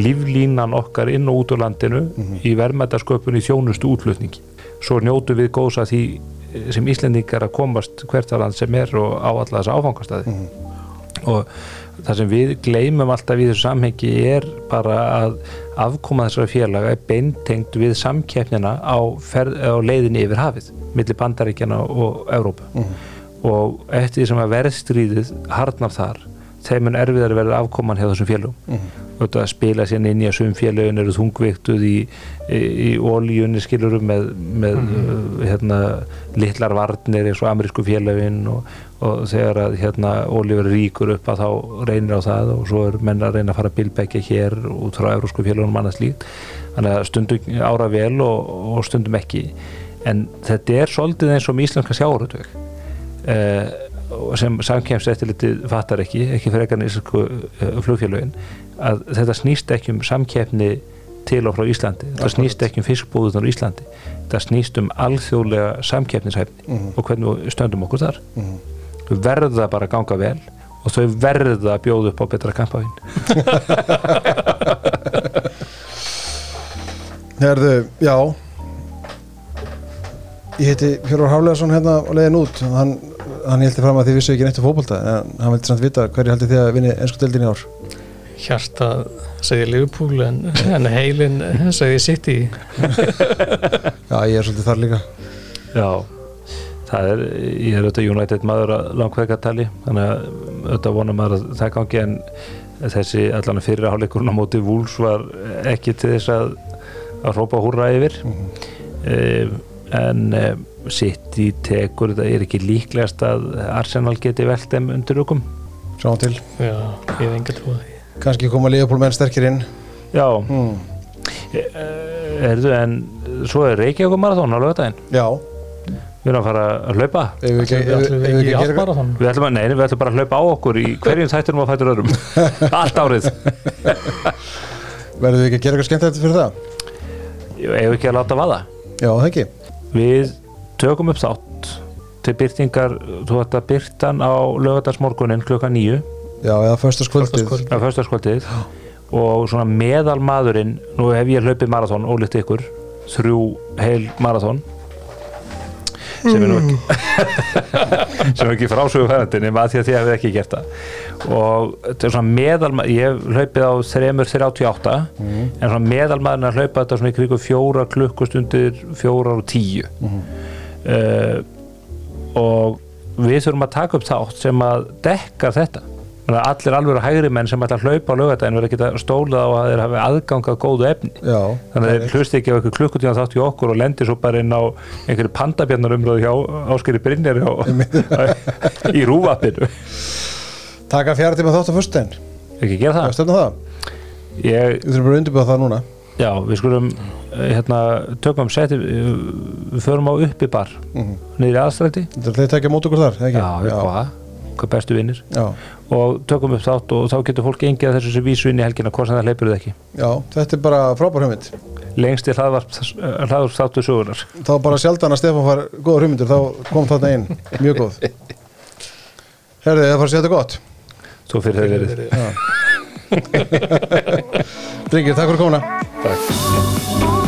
líflínan okkar inn og út úr landinu í verðmættasköpun í þjónustu útflutningi. Svo njótu við góðs að því eh, sem Íslendingar að komast hvert að land sem er og á alla þessa áfangastæði og það sem við gleymum alltaf í þessu samhengi er bara að afkoma þessara félaga er beintengt við samkeppnina á, á leiðinni yfir hafið milli bandaríkjana og Evrópu. Og eftir því sem að verðstríðið harnar þar þeim mun erfiðar verða afkoman hjá þessum félagum og þetta að spila sér inn í að sum félagin eru þungviktuð í, í, í ólíunni skilurum með, með uh, hérna, litlar varnir eins og amerísku félagin og, og þegar að hérna, ólíu verður ríkur upp að þá reynir á það og svo er menn að reyna að fara bilbækja hér út frá eurósku félagunum annars líkt þannig að stundum ára vel og, og stundum ekki. En þetta er svolítið eins og með íslenska uh, og sem samkemst eftir litið fattar ekki, ekki fyrir ekkan íslensku flugfélögin að þetta snýst ekki um samkeppni til og frá Íslandi, þetta snýst ekki um fiskbúðunar á Íslandi, þetta snýst um alþjóðlega samkeppnishæfni og hvernig stöndum okkur þar þau verða bara að ganga vel og þau verða að bjóða upp á betra kampafín [LAUGHS] Herðu, já. Ég heiti Hjörvar Hafleðarsson hérna á leiðin út. Hann, hann heldur fram að þið vissu ekki neitt um fótbolta en hann vildi samt vita hverju heldur þið að vinni ennsku deildin í ár. Hjarta segði Liverpool en, en heilin segði City. [LAUGHS] Já, ég er svolítið þar líka. Já, það er ég er auðvitað United maður að langvegatali þannig að auðvitað vonum maður að það gangi en þessi allan fyrirháleikurinn á móti Wools var ekki til þess að að hrópa húrra yfir. Mm en e, City tekur þetta er ekki líklegast að Arsenal geti velt þeim undir okkum Sjáum til. Já, ég hef enga trúið Kanski koma Leopold menn sterkir inn. Já, mm. erðu en svo er Reykjavík marathón á lögadaginn Já, við erum að fara að hlaupa. Við Ætlum bara þann við ætlum, að, nei, við ætlum bara að hlaupa á okkur í hverjum þættinum á fættur öðrum. [LAUGHS] Allt árið. Verðum við ekki að gera eitthvað skemmt fyrir það? Ef ekki að láta vaða? Já, það ekki. Við tökum upp þátt til byrtingar, þú ætti að byrtan á lögadagsmorgunin klukka nýju Já, eða föstaskvöldið og svona meðal maðurinn nú hef ég hlaupið marathón, ólíkt ykkur þrjú heil marathón sem er nú ekki [LAUGHS] sem er ekki frásögu færandinni maður því að þið hefði ekki gert það. Og þetta er svona meðal ég hef hlaupið á 3.38 en svona meðal maðurinn að hlaupa þetta svona í krigu fjóra klukkustundir fjórar og tíu. Uh, og við þurfum að taka upp þátt sem að dekka þetta. að allir alveg hægri menn sem ætla að hlaupa á lögadaginn verður að geta stólað á að þeir hafi aðgang að góðu efni. Já, þannig að þeir hlusti ekki á eitthvað klukkutíma þátt í okkur og lendir svo bara inn á einhverju pandabjarnar umröðu hjá Áskeri Brynjar [LAUGHS] í rúvappinu taka fjara tíma þátt á föstudaginn. Ekki gera það? Það. Ég, Við þurfum bara að undirbúða það núna. Já, við skulum eh, hérna, tökum seti við förum á uppi bar. Mhm. niður í er þeir tekja mót okkur þar, ekki? já, hvað bestu vinnir og tökum upp þátt og þá getur fólk engið þessu sem vísu inn í helgina hvort sem það hleypur það ekki. Já, þetta er bara frábær hugmynd. Lengst í hlaðvarp þáttu sögunar Þá bara sjaldan að Stefán far góða hugmyndir þá kom þarna inn, mjög góð. [LAUGHS] Herði, það fara að segja þetta gott. Svo fyrir þeir verið. Drengir, [LAUGHS] takk fyrir komuna. Takk.